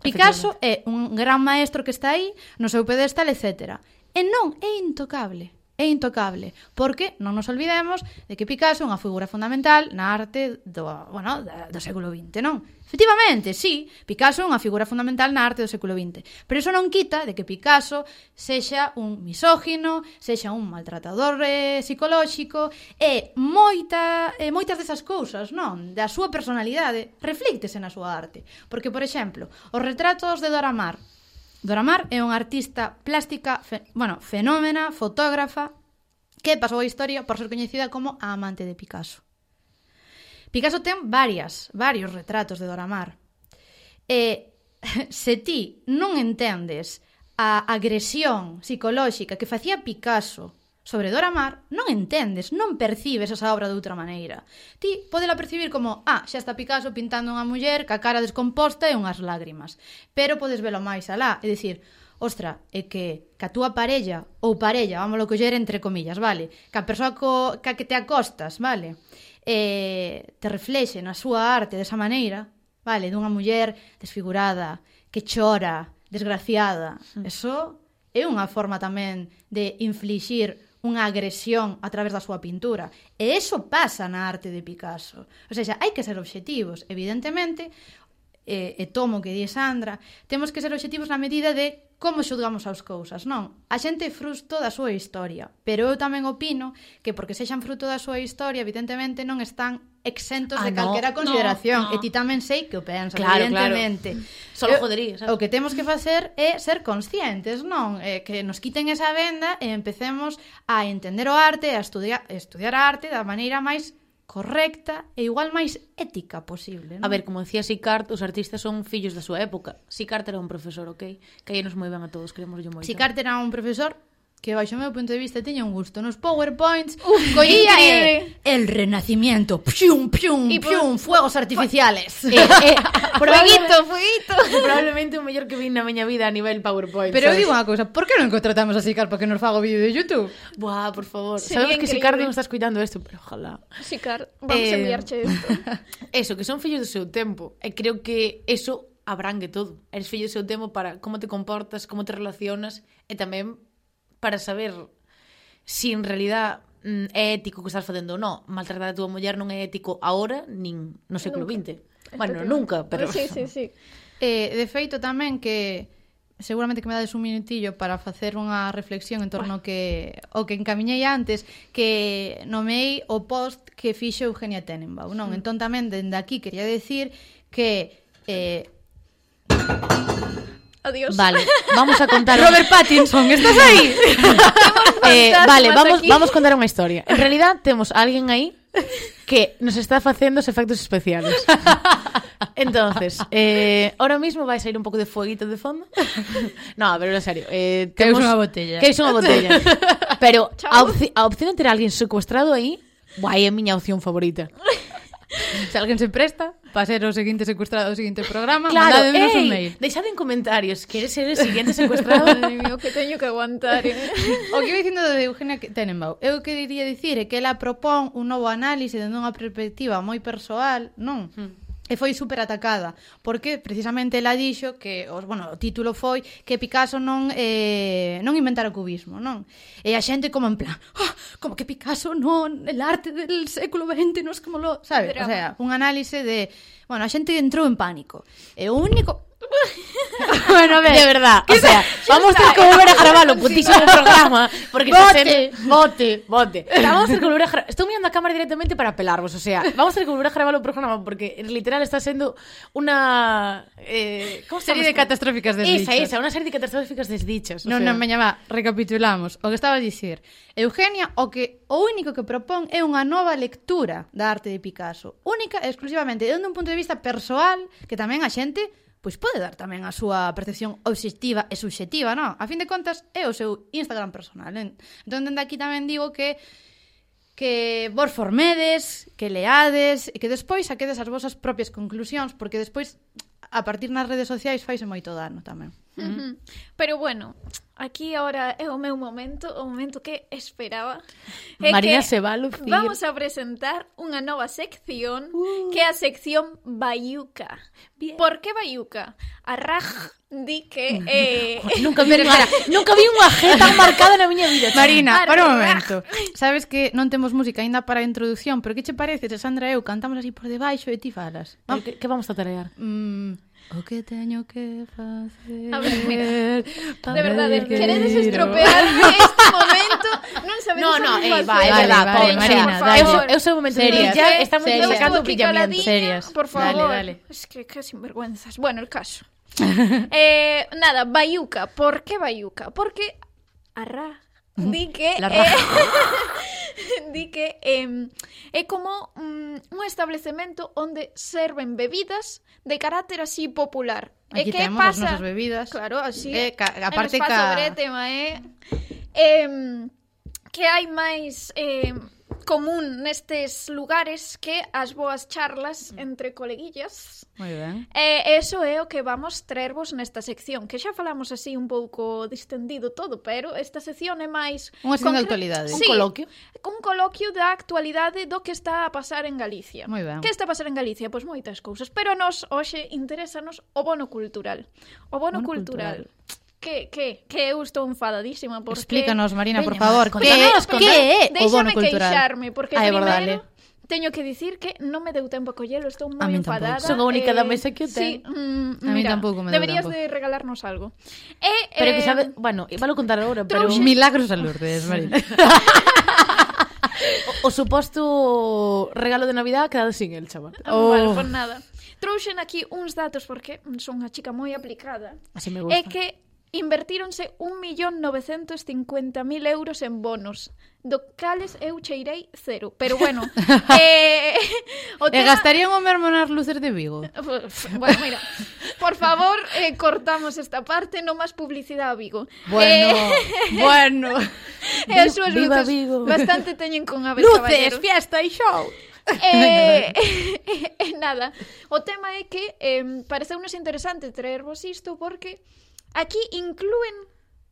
Picasso é un gran maestro que está aí, no seu pedestal, etc. E non é intocable é intocable, porque non nos olvidemos de que Picasso é unha figura fundamental na arte do, bueno, do século XX, non? Efectivamente, sí, Picasso é unha figura fundamental na arte do século XX, pero iso non quita de que Picasso sexa un misógino, sexa un maltratador eh, psicolóxico e moita, eh, moitas desas cousas, non, da súa personalidade reflíctese na súa arte. Porque, por exemplo, os retratos de Dora Maar Dora Mar é unha artista plástica, fe, bueno, fenómena, fotógrafa, que pasou a historia por ser coñecida como a amante de Picasso. Picasso ten varias, varios retratos de Dora Mar. E se ti non entendes a agresión psicolóxica que facía Picasso sobre Dora Maar, non entendes, non percibes esa obra de outra maneira. Ti podela percibir como, ah, xa está Picasso pintando unha muller ca cara descomposta e unhas lágrimas. Pero podes velo máis alá, é dicir, ostra, é que ca túa parella ou parella, vámoslo coller entre comillas, vale? Ca persoa co, ca que te acostas, vale? Eh, te reflexe na súa arte desa maneira, vale? Dunha muller desfigurada, que chora, desgraciada. Mm. Eso é unha forma tamén de infligir unha agresión a través da súa pintura. E eso pasa na arte de Picasso. O sea, hai que ser obxectivos, evidentemente, e, e tomo que di Sandra, temos que ser obxectivos na medida de como xudgamos as cousas, non? A xente é fruto da súa historia, pero eu tamén opino que porque sexan fruto da súa historia, evidentemente non están exentos ah, de calquera no, consideración no, no. e ti tamén sei que o pensas claro, evidentemente claro. solo jodería ¿sabes? Eh. o que temos que facer é ser conscientes non eh, que nos quiten esa venda e empecemos a entender o arte a estudiar, a estudiar a arte da maneira máis correcta e igual máis ética posible. Non? A ver, como decía Sicart, os artistas son fillos da súa época. Sicart era un profesor, ok? Caínos moi ben a todos, queremos moito. ben. Sicart era un profesor que baixo o meu punto de vista tiña un gusto nos powerpoints Uf, collía e el renacimiento pium pium y pium fuegos artificiales. Eh, eh, fueguito fueguito. probablemente o mellor que vi na miña vida a nivel powerpoint pero eu digo unha cousa por que non contratamos a Sicar para que nos faga o vídeo de Youtube? Buah por favor. Sería sabemos increíble. que Sicar non está escuitando isto pero ojalá. Sicar vamos eh, a enviarche isto eso que son fillos do seu tempo e creo que eso abrangue todo. Eres fillo do seu tempo para como te comportas como te relacionas e tamén para saber se si en realidad mm, é ético que estás facendo ou non. Maltratar a túa muller non é ético agora, nin no século XX. Bueno, nunca, pero... Sí, sí, sí. Eh, de feito tamén que seguramente que me dades un minutillo para facer unha reflexión en torno ao que o que encamiñei antes que nomei o post que fixe Eugenia Tenenbaum, non? Entón tamén dende aquí quería decir que eh, Adiós. Vale, vamos a contar. Robert Pattinson, ¿estás ahí? eh, vale, vamos, aquí. vamos contar unha historia. En realidad temos a alguén aí que nos está facendo os efectos especiales. Entonces, eh, ahora mismo vai sair un pouco de fueguito de fondo. No, pero en serio, eh, temos unha botella. Que unha botella. Pero Chao. a, opci a opción de ter alguén secuestrado aí, guai, é a miña opción favorita. Se alguén se presta, para ser o seguinte secuestrado do seguinte programa, claro, mandádenos un mail. Deixade en comentarios, queres ser o seguinte secuestrado? Ai, mío, que teño que aguantar. Eh? o que vai dicindo de Eugenia Tenenbaum, eu que diría dicir é que ela propón un novo análise dende unha perspectiva moi persoal, non? Hmm. E foi super atacada, porque precisamente ela dixo que, os, bueno, o título foi que Picasso non eh, non inventara o cubismo, non? E a xente como en plan, oh, como que Picasso non, el arte del século XX, non es como lo, sabe? O sea, un análise de, bueno, a xente entrou en pánico. E o único bueno, a ver. De verdad. O sea, vamos ter que volver a gravar o putísimo programa. Porque bote, bote, bote. Vamos ter que volver a gravar. Estou mirando a cámara directamente para pelarvos. O sea, vamos ter que volver a gravar o programa porque literal está sendo una. Eh, como serie de catastróficas desdichas. Esa, esa, una serie de catastróficas desdichas. Non, non, meña, va, recapitulamos. O que estaba a dicir. Eugenia, o que o único que propón é unha nova lectura da arte de Picasso. Única e exclusivamente, dende un punto de vista persoal, que tamén a xente pois pode dar tamén a súa percepción obxectiva e subxectiva, non? A fin de contas, é o seu Instagram personal. En... Entón, dende aquí tamén digo que que vos formedes, que leades e que despois saquedes as vosas propias conclusións, porque despois a partir nas redes sociais faise moito dano tamén. Pero bueno, aquí ahora é o meu momento, o momento que esperaba. É María que se va a lucir. Vamos a presentar unha nova sección, uh. que é a sección Bayuca. Bien. Por que Bayuca? A Raj di que... Eh... nunca vi unha, nunca vi unha G tan marcada na miña vida. Marina, para un momento. Sabes que non temos música aínda para a introducción, pero que che parece se Sandra e eu cantamos así por debaixo e ti falas? Que, que vamos a tarear? Mm, o que teño que facer A ver, mira, de verdade, que queredes ir estropear este momento? Non sabedes No, no, facer. va, é verdad, vale, Marina, por dale. favor. Eu, eu sei o momento brillar, eh, estamos serias. sacando brillamiento. Serias. Por Dale, favor. dale. Es que, que sinvergüenzas. Bueno, el caso. eh, nada, Bayuca. ¿Por qué Bayuca? Porque Arra di que La eh, raja. di que eh, é como mm, un establecemento onde serven bebidas de carácter así popular. Aquí e que temos pasa? as nosas bebidas. Claro, así. Eh, ca, aparte ca... Sobre tema, eh. eh que hai máis eh, común nestes lugares que as boas charlas mm. entre coleguillas. Moi ben. E eso é o que vamos traervos nesta sección, que xa falamos así un pouco distendido todo, pero esta sección é máis... Unha sección concre... de actualidade. Sí, un coloquio. Un coloquio da actualidade do que está a pasar en Galicia. Moi ben. Que está a pasar en Galicia? Pois moitas cousas, pero a nos hoxe interésanos o bono cultural. O bono, bono cultural. cultural que, que, que eu estou enfadadísima porque... Explícanos, Marina, Veña, por favor, que, que é o bono cultural? queixarme, porque ah, primeiro verdade. teño que dicir que non me deu tempo a collelo, estou moi enfadada. Tampouco. Son a única eh, da mesa que o ten. Sí, mm, a mira, mí tampouco me deu deberías tampouco. de regalarnos algo. E, pero eh, que sabe, bueno, iba a contar agora, pero trouxe... milagros a Lourdes, Marina. o, o suposto regalo de Navidad quedado sin el, chaval. Ah, oh. Vale, pues nada. Trouxen aquí uns datos porque son unha chica moi aplicada. Así me gusta. É que Invertíronse 1.950.000 euros en bonos, do cales eu cheirei cero. Pero bueno, eh, o tema... E gastarían o mesmo nas luces de Vigo. Bueno, mira, por favor, eh, cortamos esta parte, non máis publicidade a Vigo. Bueno, eh... bueno. E as súas Viva luces Vigo. bastante teñen con aves Luces, caballeros. fiesta e show. Eh, eh, eh, nada, o tema é que eh, pareceu-nos interesante traervos isto porque Aquí inclúen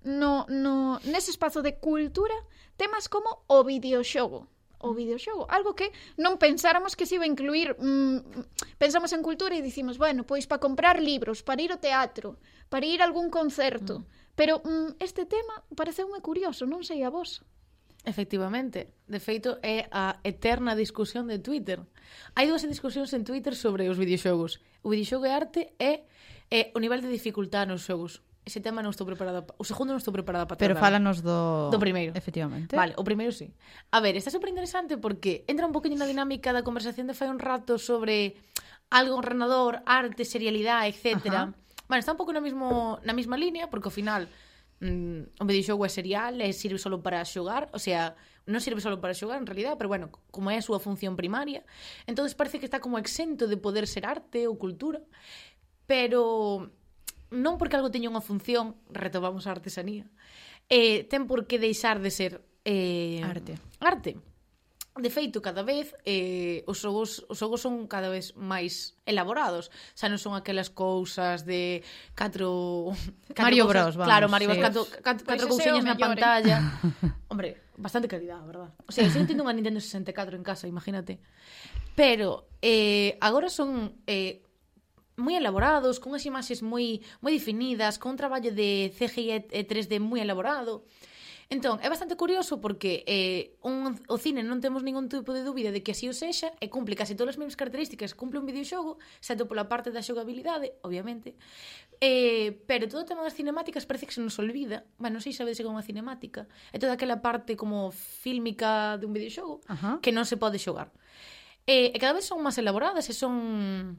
no, no, nese espazo de cultura temas como o videoxogo o videoxogo, algo que non pensáramos que se iba a incluir mm, mm pensamos en cultura e dicimos, bueno, pois para comprar libros, para ir ao teatro para ir a algún concerto mm. pero mm, este tema parece moi curioso non sei a vos. Efectivamente, de feito é a eterna discusión de Twitter. Hai dúas discusións en Twitter sobre os videoxogos. O videoxogo é arte e, e o nivel de dificultad nos xogos ese tema non estou preparada. Pa... O segundo non estou preparada para tratar. Pero fálanos do... Do primeiro. Efectivamente. Vale, o primeiro sí. A ver, está super interesante porque entra un poquinho na dinámica da conversación de fai un rato sobre algo enrenador, arte, serialidade, etc. Ajá. Bueno, está un pouco na, mismo, na mesma línea, porque ao final mm, o videoxogo é serial, é sirve solo para xogar, o sea, non sirve solo para xogar en realidad, pero bueno, como é a súa función primaria, entonces parece que está como exento de poder ser arte ou cultura, pero non porque algo teña unha función, retomamos a artesanía, eh, ten por que deixar de ser eh, arte. Arte. De feito, cada vez eh, os, xogos, os xogos son cada vez máis elaborados. Xa non son aquelas cousas de catro... catro Mario cousas, Bros, vamos. Claro, Mario sí. Bros, catro, catro, pois catro cousiñas na mellor, eh. pantalla. Hombre, bastante calidad, verdad? O sea, eu tendo unha Nintendo 64 en casa, imagínate. Pero eh, agora son eh, moi elaborados, con as imaxes moi moi definidas, con un traballo de CGI e 3D moi elaborado. Entón, é bastante curioso porque eh, un, o cine non temos ningún tipo de dúbida de que así o sexa e cumple case todas as mesmas características cumple un videoxogo, excepto pola parte da xogabilidade, obviamente, eh, pero todo o tema das cinemáticas parece que se nos olvida, bueno, non sei sabedes que é unha cinemática, é toda aquela parte como fílmica dun videoxogo Ajá. que non se pode xogar. Eh, e cada vez son máis elaboradas e son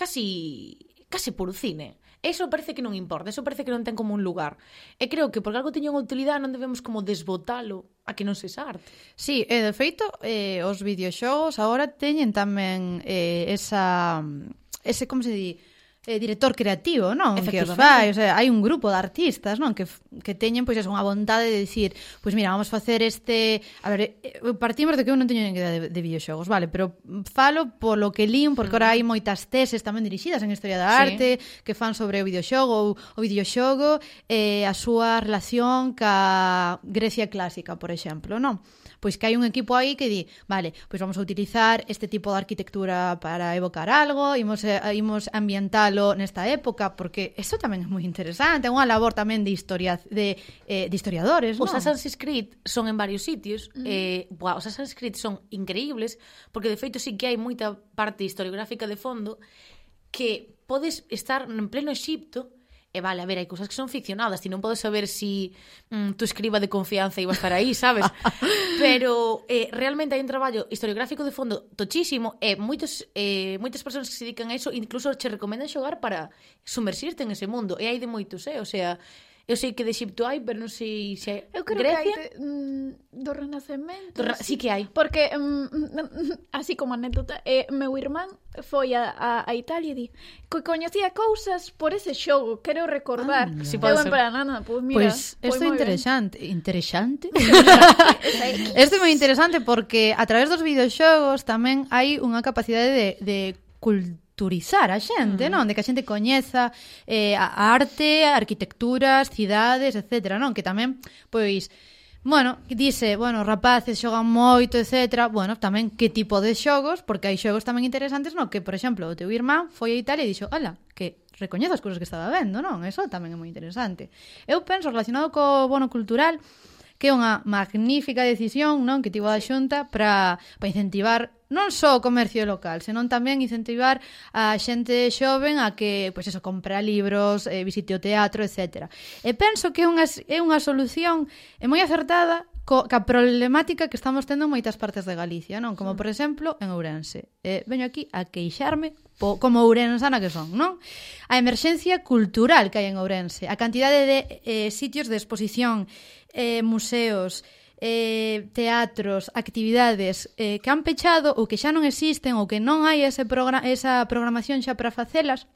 casi case por cine. Eso parece que non importa, eso parece que non ten como un lugar. E creo que porque algo teña unha utilidade non debemos como desbotalo a que non se arte. Sí, e de feito, eh, os videoxogos agora teñen tamén eh, esa... Ese, como se di? eh, director creativo, non? Que os fai, o sea, hai un grupo de artistas, non? Que, que teñen, pois, unha vontade de dicir, pois, mira, vamos facer este... A ver, eh, eh, partimos de que eu non teño nin idea de, de videoxogos, vale, pero falo polo que lín, porque mm. ora hai moitas teses tamén dirixidas en Historia da Arte, sí. que fan sobre o videoxogo, ou o videoxogo, eh, a súa relación ca Grecia clásica, por exemplo, non? pois que hai un equipo aí que di, vale, pois vamos a utilizar este tipo de arquitectura para evocar algo, imos, eh, imos ambientalo nesta época, porque eso tamén é moi interesante, é unha labor tamén de historia de, eh, de historiadores, non? Os Assassin's Creed son en varios sitios, mm. eh, buah, os Assassin's Creed son increíbles, porque de feito sí que hai moita parte historiográfica de fondo que podes estar en pleno Egipto, E vale, a ver, hai cousas que son ficcionadas, ti non podes saber si mm, tú escriba de confianza iba a estar aí, sabes? Pero eh, realmente hai un traballo historiográfico de fondo tochísimo e moitos, eh, moitas persoas que se dedican a iso incluso che recomendan xogar para sumersirte en ese mundo. E hai de moitos, eh? O sea, Eu sei que de Egipto hai, pero non sei se hai. Eu creo Grecia. que hai de, mm, do Renacemento. Do ra... sí. sí que hai. Porque, mm, así como anécdota, eh, meu irmán foi a, a, a Italia e di que coñecía cousas por ese xogo, quero recordar. Ah, sí, eu en plan, pois mira. Pois pues, isto é interesante. Bien. Interesante? Isto é moi interesante porque a través dos videoxogos tamén hai unha capacidade de, de cultura culturizar a xente, mm. non? De que a xente coñeza eh, a arte, a arquitecturas, cidades, etc. Non? Que tamén, pois, Bueno, dice, bueno, rapaces xogan moito, etc. Bueno, tamén que tipo de xogos, porque hai xogos tamén interesantes, non? que, por exemplo, o teu irmán foi a Italia e dixo, ala, que recoñezo as cousas que estaba vendo, non? Eso tamén é moi interesante. Eu penso, relacionado co bono cultural, que é unha magnífica decisión non que tivo a Xunta para, para incentivar non só o comercio local, senón tamén incentivar a xente xoven a que, pois eso, compra libros, eh, visite o teatro, etc. E penso que é unha, é unha solución é moi acertada co, ca problemática que estamos tendo en moitas partes de Galicia, non? Como, por exemplo, en Ourense. Eh, veño aquí a queixarme po, como ourensana que son, non? A emerxencia cultural que hai en Ourense, a cantidade de eh, sitios de exposición eh, museos, eh, teatros, actividades eh, que han pechado ou que xa non existen ou que non hai ese progra esa programación xa para facelas,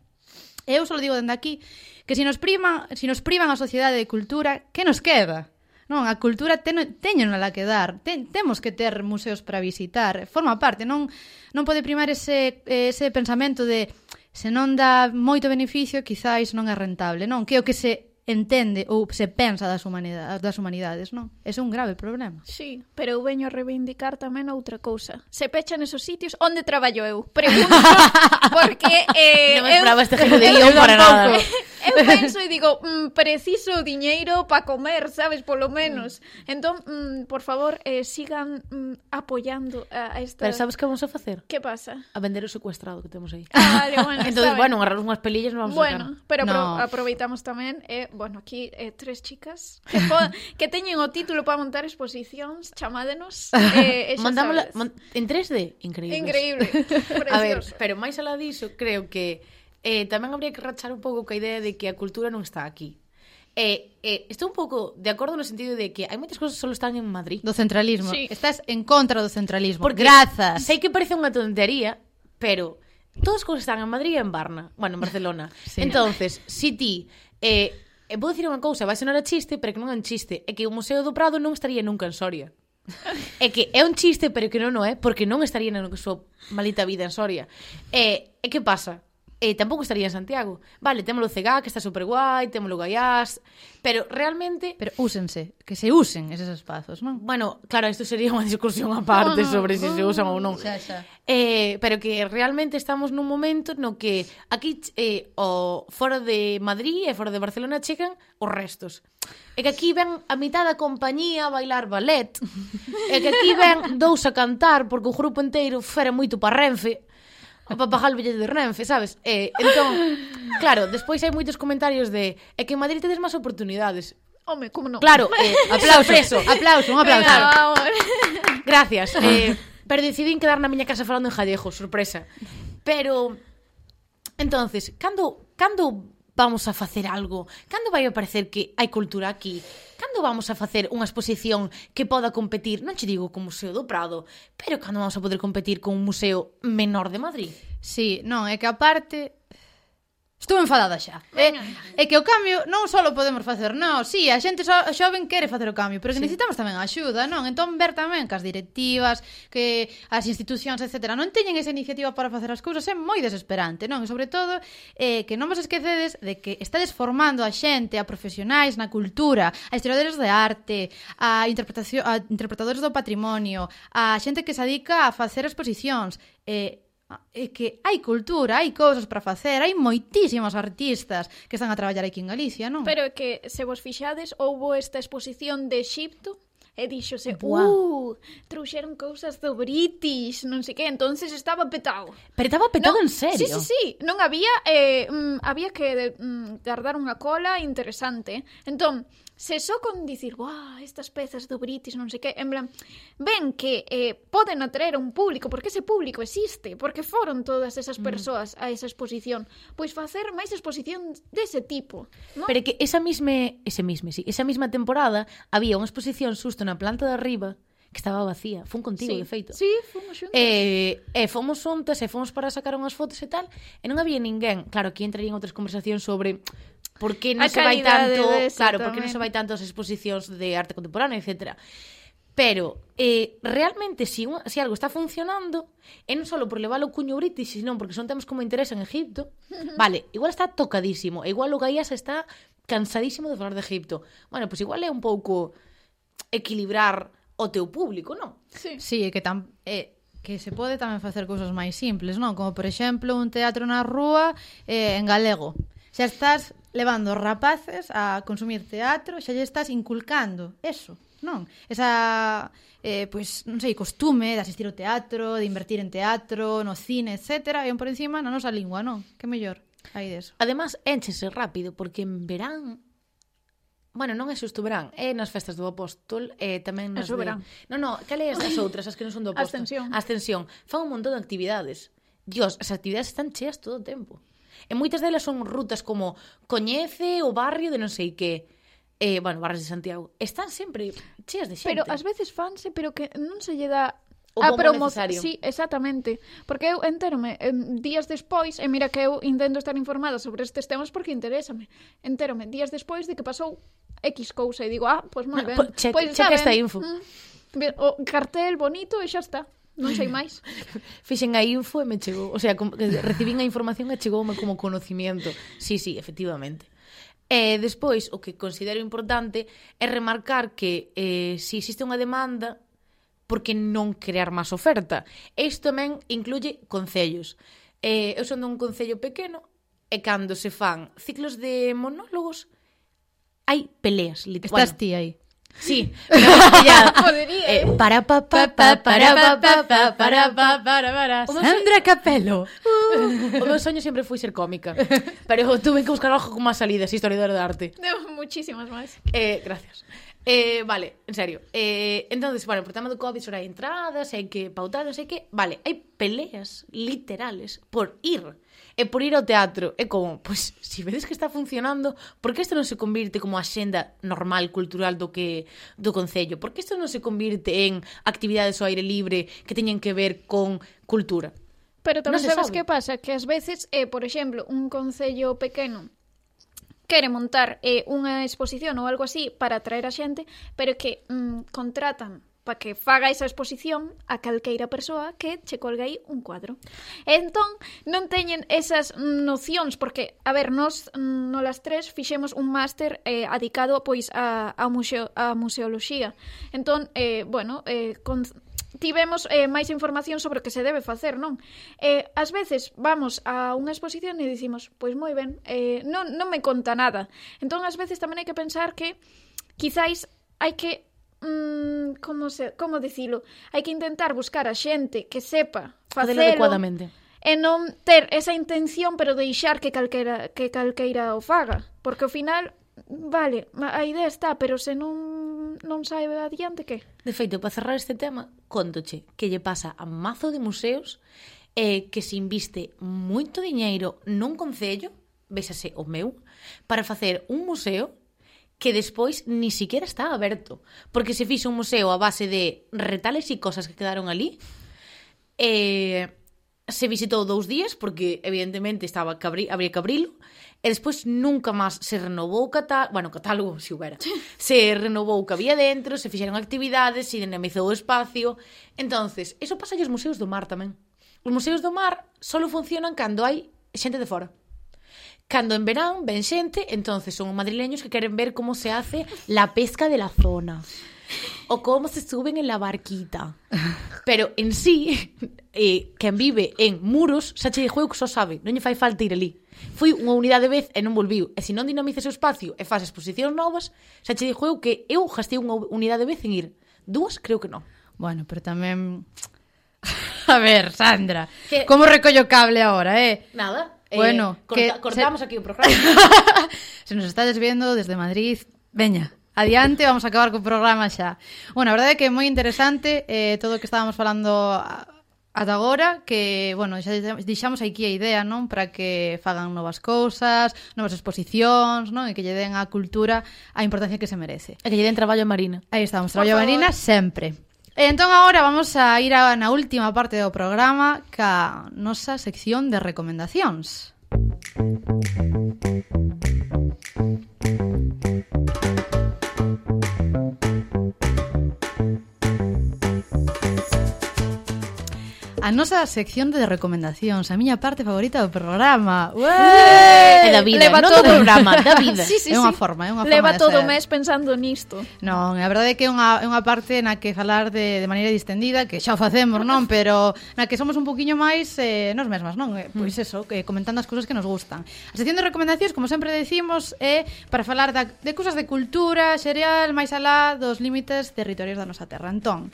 eu só digo dende aquí que se nos priman, se nos privan a sociedade de cultura, que nos queda? Non, a cultura ten, teñen la que dar. Ten, temos que ter museos para visitar. Forma parte, non non pode primar ese ese pensamento de se non dá moito beneficio, quizáis non é rentable, non? Que o que se entende ou se pensa das humanidades, das humanidades, non? Ese é un grave problema. Sí, pero eu veño a reivindicar tamén outra cousa. Se pechan esos sitios onde traballo eu. Pregunto porque eh, non me eu, este de guión para nada. eu penso e digo, mm, preciso diñeiro para comer, sabes, polo menos. Mm. Entón, mm, por favor, eh, sigan mm, apoyando a esta... Pero sabes que vamos a facer? Que pasa? A vender o secuestrado que temos aí. Ah, vale, bueno, Entonces, bueno, agarrar unhas pelillas non vamos bueno, a sacar. Bueno, pero no. aproveitamos tamén eh, bueno, aquí eh, tres chicas que, po que teñen o título para montar exposicións, chamádenos. Eh, Mandámola mon, en 3D, increíble. Increíble. a ver, pero máis alá diso, creo que eh, tamén habría que rachar un pouco ca idea de que a cultura non está aquí. Eh, eh, estou un pouco de acordo no sentido de que hai moitas cousas que só están en Madrid. Do centralismo. Sí. Estás en contra do centralismo. Porque Grazas. Sei que parece unha tontería, pero todas as cousas están en Madrid e en Barna. Bueno, en Barcelona. sí. Entonces, si ti eh, E vou dicir unha cousa, vai sonar a chiste, pero que non é un chiste. É que o Museo do Prado non estaría nunca en Soria. É que é un chiste, pero que non o é, porque non estaría na súa malita vida en Soria. E, e que pasa? eh, tampouco estaría en Santiago. Vale, témolo Cegá, que está super guai, témolo Gaiás, pero realmente... Pero úsense, que se usen esos espazos, non? Bueno, claro, isto sería unha discusión aparte no, no, sobre se no, se usan ou non. Xa, xa. Eh, pero que realmente estamos nun momento no que aquí eh, o fora de Madrid e fora de Barcelona chegan os restos. E que aquí ven a mitad da compañía a bailar ballet. e que aquí ven dous a cantar porque o grupo inteiro fera moito para Renfe o Papa Halbelle de Renfe, sabes? Eh, entón, claro, despois hai moitos comentarios de é que en Madrid tedes máis oportunidades. Home, como non? Claro, eh, aplauso, preso, aplauso, un aplauso. Venga, vamos. Gracias. Eh, pero decidín quedar na miña casa falando en gallego, sorpresa. Pero entonces, cando cando vamos a facer algo? Cando vai aparecer que hai cultura aquí? Cando vamos a facer unha exposición que poda competir, non che digo co Museo do Prado, pero cando vamos a poder competir con un museo menor de Madrid? Sí, non, é que aparte Estou enfadada xa. É, eh, é que o cambio non só podemos facer non, si, sí, a xente xo, xoven quere facer o cambio, pero que sí. necesitamos tamén axuda, non? Entón ver tamén que as directivas, que as institucións, etc. non teñen esa iniciativa para facer as cousas, é moi desesperante, non? E sobre todo, eh, que non vos esquecedes de que estades formando a xente, a profesionais na cultura, a historiadores de arte, a, interpretación, a interpretadores do patrimonio, a xente que se adica a facer exposicións, eh, é que hai cultura, hai cousas para facer, hai moitísimos artistas que están a traballar aquí en Galicia, non? Pero é que, se vos fixades, houbo esta exposición de Xipto e dixose, Buah. uh, trouxeron cousas do British, non sei que, entonces estaba petado. Pero estaba petado non, en serio? Sí, sí, sí, non había, eh, mm, había que mm, guardar unha cola interesante. Entón, se só con dicir, "Buah, estas pezas do British non sei que", en plan, ven que eh poden atraer a un público, porque ese público existe, porque foron todas esas mm. persoas a esa exposición, pois facer máis exposición dese tipo, non? Pero que esa mesma ese mesmo, sí, esa mesma temporada había unha exposición susto na planta de arriba que estaba vacía. Fun contigo, sí. de feito. Sí, fomos xuntos. E, eh, eh, fomos xuntas e fomos para sacar unhas fotos e tal, e non había ninguén. Claro, aquí entrarían outras conversacións sobre por que non se vai tanto, claro, por que non se vai tanto as exposicións de arte contemporáneo, etcétera. Pero eh, realmente si, un, si algo está funcionando E non só por levar o cuño british Senón porque son temas como interesan Egipto Vale, igual está tocadísimo E igual o Gaías está cansadísimo de falar de Egipto Bueno, pois pues igual é un pouco equilibrar o teu público, non? Sí, sí é que tam, é, que se pode tamén facer cousas máis simples, non? Como, por exemplo, un teatro na rúa eh, en galego. Xa estás levando rapaces a consumir teatro, xa lle estás inculcando eso, non? Esa, eh, pois, non sei, costume de asistir ao teatro, de invertir en teatro, no cine, etc. E un por encima na nosa lingua, non? Que mellor hai deso. Ademais, enchese rápido, porque en verán Bueno, non é xusto verán, é nas festas do apóstol, e tamén nas é de... Non, non, cal é as outras, as que non son do apóstol? Ascensión. Ascensión. Fan un montón de actividades. Dios, as actividades están cheas todo o tempo. E moitas delas son rutas como coñece o barrio de non sei que eh, bueno, Barras de Santiago, están sempre cheas de xente. Pero ás veces fanse, pero que non se lle dá o ah, a necesario. Sí, exactamente. Porque eu enterome eh, días despois, e mira que eu intento estar informada sobre estes temas porque interésame. Enterome días despois de que pasou X cousa e digo, ah, pois pues moi ah, ben. Po, che, pois pues, checa esta info. Mm, o cartel bonito e xa está. Non sei máis. Fixen a info e me chegou, o sea, como, recibín a información e chegoume como conocimiento. Sí, sí, efectivamente. E despois, o que considero importante é remarcar que eh, se existe unha demanda, porque non crear máis oferta. Isto tamén incluye concellos. Eh, eu son dun concello pequeno e cando se fan ciclos de monólogos hai peleas. literal. Estás ti aí. Sí, Podería, eh, para pa pa pa para pa pa pa para pa para para Sandra Capello. O meu soño sempre foi ser cómica, pero tuve que buscar algo con máis salidas, historiadora de arte. Deu muchísimas máis. Eh, gracias. Eh, vale, en serio. Eh, entonces, bueno, por tema do COVID só hai entradas, hai que pautar, non sei que. Vale, hai peleas literales por ir. E por ir ao teatro. É como, pois, pues, si vedes que está funcionando, por que isto non se convirte como a xenda normal, cultural do que do Concello? Por que isto non se convirte en actividades ao aire libre que teñen que ver con cultura? Pero tamén no sabes sabe. que pasa? Que ás veces eh, por exemplo, un concello pequeno quere montar eh, unha exposición ou algo así para atraer a xente, pero que mm, contratan para que faga esa exposición a calqueira persoa que che colga aí un cuadro. Entón, non teñen esas nocións, porque, a ver, nos, mm, no las tres, fixemos un máster eh, adicado, pois, a, a, museo, a museoloxía. Entón, eh, bueno, eh, con, tivemos eh, máis información sobre o que se debe facer, non? Eh, ás veces vamos a unha exposición e dicimos, pois moi ben, eh, non, non me conta nada. Entón, ás veces tamén hai que pensar que quizáis hai que mm, como se, como dicilo, hai que intentar buscar a xente que sepa facelo adecuadamente e non ter esa intención pero deixar que calquera que calqueira o faga, porque ao final Vale, a idea está, pero se non non sai adiante que? De feito, para cerrar este tema, contoche que lle pasa a mazo de museos eh, que se inviste moito diñeiro nun concello, vésase o meu, para facer un museo que despois ni siquiera está aberto, porque se fixo un museo a base de retales e cosas que quedaron ali. Eh, se visitou dous días porque evidentemente estaba que abri, habría que abrilo E despois nunca máis se renovou o catálogo, bueno, catálogo se houbera, se renovou o que había dentro, se fixeron actividades, se dinamizou o espacio. entonces eso pasa que os museos do mar tamén. Os museos do mar solo funcionan cando hai xente de fora. Cando en verán ven xente, entonces son madrileños que queren ver como se hace la pesca de la zona o como se suben en la barquita. Pero en sí, eh, quen vive en muros, xa che dixo eu que só sabe, non lle fai falta ir ali. Foi unha unidade de vez e non volviu. E se non dinamices o espacio e faz exposicións novas, xa che dixo eu que eu gastei unha unidade de vez en ir. Dúas creo que non. Bueno, pero tamén... A ver, Sandra, que... como recollo cable ahora, eh? Nada. Eh, bueno, eh, corta, que cortamos se... aquí o programa. se nos está desviando desde Madrid. Veña, Adiante, vamos a acabar co programa xa. Bueno, a verdade é que é moi interesante eh, todo o que estábamos falando ata agora, que, bueno, xa deixamos aquí a idea, non? Para que fagan novas cousas, novas exposicións, non? E que lle den a cultura a importancia que se merece. E que lle den traballo a Marina. Aí estamos, traballo a Marina sempre. E entón agora vamos a ir a, na última parte do programa ca nosa sección de recomendacións. Música A nosa sección de recomendacións, a miña parte favorita do programa. Ué! É da vida, Leva non todo... do programa, da vida. sí, sí, é unha sí. forma, é unha Leva forma todo o mes pensando nisto. Non, a verdade é que é unha, é unha parte na que falar de, de maneira distendida, que xa o facemos, non? Pero na que somos un poquinho máis eh, nos mesmas, non? Eh, pois mm. eso, que comentando as cousas que nos gustan. A sección de recomendacións, como sempre decimos, é para falar da, de cousas de cultura, xereal, máis alá dos límites territorios da nosa terra. Entón,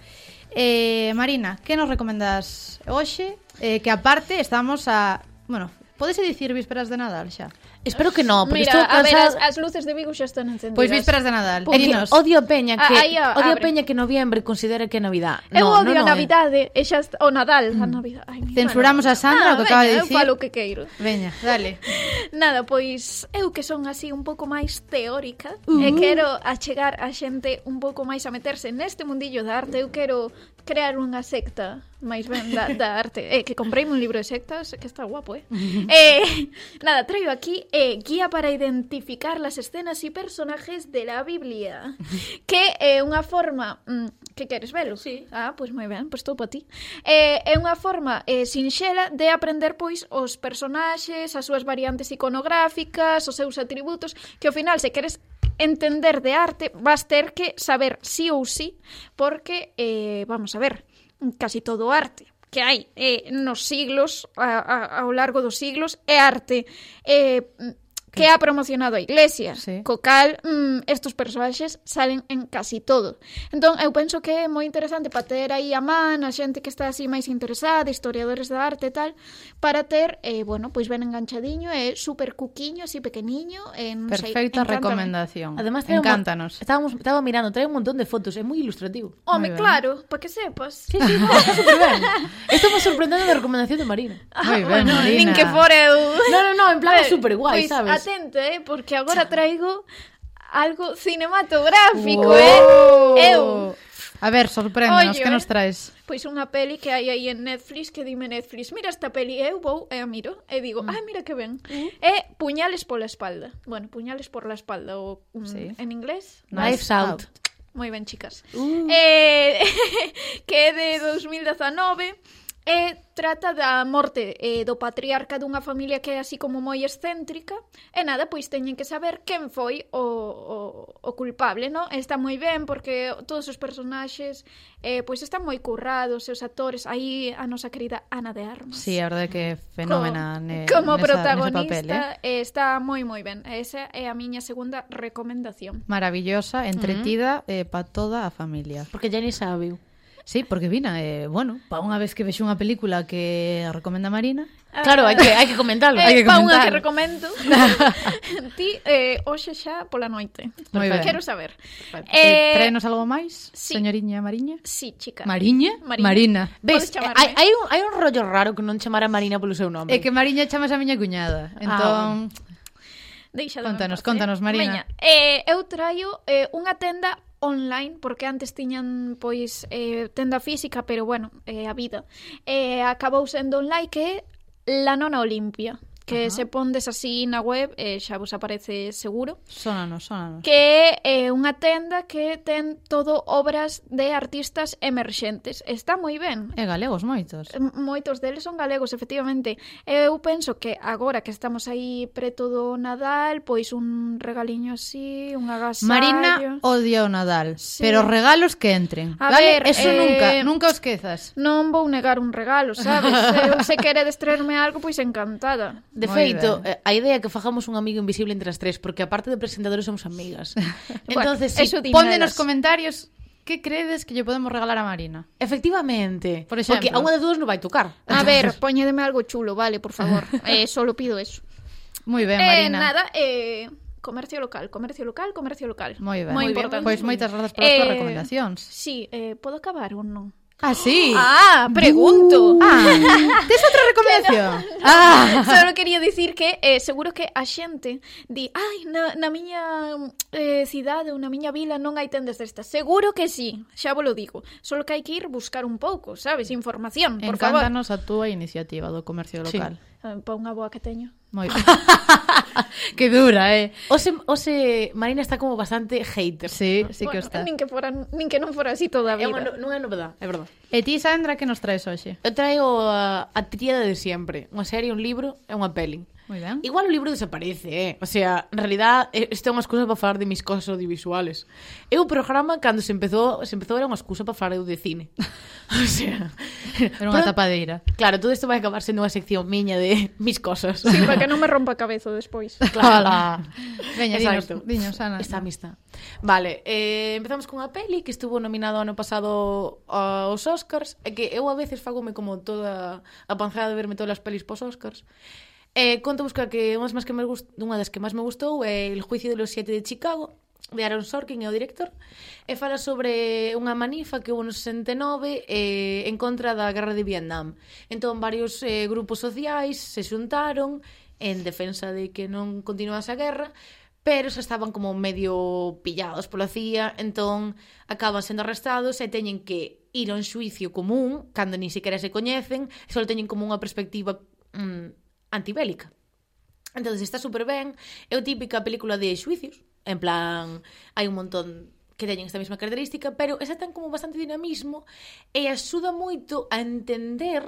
Eh, Marina, que nos recomendas hoxe? Eh, que aparte estamos a... Bueno, podese dicir vísperas de Nadal xa? Espero que no, porque Mira, estou a ver, as, cansada. as luces de Vigo xa están encendidas. Pois vísperas de Nadal. É que Dinos. odio a peña ah, que Ah, aí, odio a abre. peña que noviembre considera que é Navidad. Eu no, odio no, a no, é. Navidade, e xa está, o Nadal, a mm. Navidad. Ai, mi Censuramos madre. a Sandra, o que ah, acaba de veña, Eu dicir. falo o que queiro. Veña, dale. Nada, pois eu que son así un pouco máis teórica uh. e uh-huh. quero achegar a xente un pouco máis a meterse neste mundillo da arte, eu quero crear unha secta máis ben da, da arte. Eh, que comprei un libro de sectas, que está guapo, eh? eh nada, traio aquí eh, Guía para identificar las escenas y personajes de la Biblia, que é eh, unha forma mm, Que queres velo? Sí. Ah, pois moi ben, pois estou para ti. Eh, é unha forma eh, sinxela de aprender pois os personaxes, as súas variantes iconográficas, os seus atributos, que ao final se queres entender de arte, vas ter que saber sí ou sí, porque eh, vamos a ver, casi todo arte que hai eh, nos siglos, a, a, ao largo dos siglos, é arte eh, que ha promocionado a Iglesia. Sí. Co cal, mm, estos personaxes salen en casi todo. Entón, eu penso que é moi interesante para ter aí a man, a xente que está así máis interesada, historiadores da arte e tal, para ter, eh, bueno, pois ben enganchadiño, é super cuquiño, así pequeniño. É, non Perfecta sei, recomendación. Además, Encántanos. Una... Estábamos, estaba mirando, trae un montón de fotos, é moi ilustrativo. Oh, Home, claro, para que sepas. Sí, sí, no, está super ben. Estamos sorprendendo da recomendación de Marina. Moi ah, ben, bueno, Marina. Nin que fore eu. No, no, no, en plan, ver, super guai, pues, sabes? atente, eh, porque agora traigo algo cinematográfico, wow. eh? Eu. A ver, sorpréndenos, que nos eh. traes? Pois unha peli que hai aí en Netflix que dime Netflix, mira esta peli, eu vou e a miro e digo, ah, mira que ben. É uh. Puñales pola espalda. Bueno, Puñales por la espalda ou mm, sí. en inglés, Knives Out. out. Moi ben, chicas. Uh. Eh, que é de 2019 E trata da morte eh, do patriarca dunha familia que é así como moi excéntrica e nada, pois teñen que saber quen foi o, o, o culpable, non? Está moi ben porque todos os personaxes eh, pois están moi currados e os actores aí a nosa querida Ana de Armas. Sí, a verdade que fenómena Co, ne, como nesa, protagonista papel, eh? está moi moi ben. Esa é a miña segunda recomendación. Maravillosa, entretida uh -huh. eh, para toda a familia. Porque Jenny sabe Sí, porque vina, eh, bueno, pa unha vez que vexo unha película que recomenda Marina, ah. Claro, hai que, hai que comentarlo. Eh, hai que eh, pa unha que recomendo. Ti, eh, hoxe xa pola noite. Moi ben. Quero saber. Eh, eh Traenos algo máis, sí. señoriña Mariña? Sí, chica. Mariña? Marina. Marina. Ves, eh, hai, hai, un, hai un rollo raro que non chamara Marina polo seu nome. É que Mariña chamas a miña cuñada. Ah, entón... Ah, Deixa contanos, contanos, Marina. Meña, eh, eu traio eh, unha tenda online porque antes tiñan pois eh, tenda física, pero bueno, eh, a vida. Eh, acabou sendo online que la nona Olimpia que Ajá. se pondes así na web eh, xa vos aparece seguro. Sónanos, sónanos. Que é eh, unha tenda que ten todo obras de artistas emerxentes. Está moi ben. E galegos moitos. Moitos deles son galegos, efectivamente. Eu penso que agora que estamos aí preto do Nadal, pois un regaliño así, un agasallo. Marina odia o Nadal, sí. pero regalos que entren. A vale, ver, eso eh... nunca, nunca os quezas. Non vou negar un regalo, sabes? Eu se queredes traerme algo, pois encantada. De Moi feito, ben. Eh, a idea é que fajamos un amigo invisible entre as tres, porque aparte de presentadores somos amigas. Entonces, bueno, sí, eso ponde nos comentarios que credes que lle podemos regalar a Marina? Efectivamente. Por exemplo. Porque a unha de dúas non vai tocar. A ver, poñedeme algo chulo, vale, por favor. eh, solo pido eso. Moi ben, eh, Marina. nada, eh, comercio local, comercio local, comercio local. Moi ben. Moi importante. Pois moitas grazas polas eh, recomendacións. Sí, eh, podo acabar ou non? Ah, sí. Ah, pregunto. Uh, ah, tes outra recomendación? Que no. Ah. ah. Só quería dicir que eh, seguro que a xente di, ai, na, na miña eh, cidade ou na miña vila non hai tendas destas. Seguro que sí, xa vos lo digo. Só que hai que ir buscar un pouco, sabes, información, por favor. Encántanos a túa iniciativa do comercio local. Sí. Ah, pa unha boa que teño. Moi Que dura, eh. Ose, ose Marina está como bastante hater. Sí, sí bueno, que está. Nin que fora, nin que non fora así toda a vida. É unha, non é novedade, é verdade. E ti, Sandra, que nos traes hoxe? Eu traigo a, a tríada de sempre. Unha serie, un libro e unha peli. Moi ben. Igual o libro desaparece, eh? O sea, en realidad, eh, isto é unha excusa para falar de mis cosas audiovisuales. É o programa, cando se empezou, se empezou era unha excusa para falar eu de cine. o sea... Era unha tapadeira. Claro, todo isto vai acabar sendo unha sección miña de mis cosas. Sí, para que non me rompa a cabeza despois. Claro. Veña, dinos, dinos, Ana. Esta amistad. Vale, eh, empezamos cunha peli que estuvo nominado ano pasado aos Oscars, e que eu a veces fagome como toda a panzada de verme todas as pelis pos Oscars. Eh, conto busca que unha das, máis que me gust... unha das que máis me gustou é El juicio de los siete de Chicago, de Aaron Sorkin, é o director, e fala sobre unha manifa que hubo no 69 eh, en contra da guerra de Vietnam. Entón, varios eh, grupos sociais se xuntaron en defensa de que non continuase a guerra, pero xa estaban como medio pillados pola CIA, entón acaban sendo arrestados e teñen que ir a un xuicio común, cando ni siquiera se coñecen, só teñen como unha perspectiva mm, antibélica. Entón, está super ben, é o típica película de xuicios, en plan, hai un montón que teñen esta mesma característica, pero esa ten como bastante dinamismo e axuda moito a entender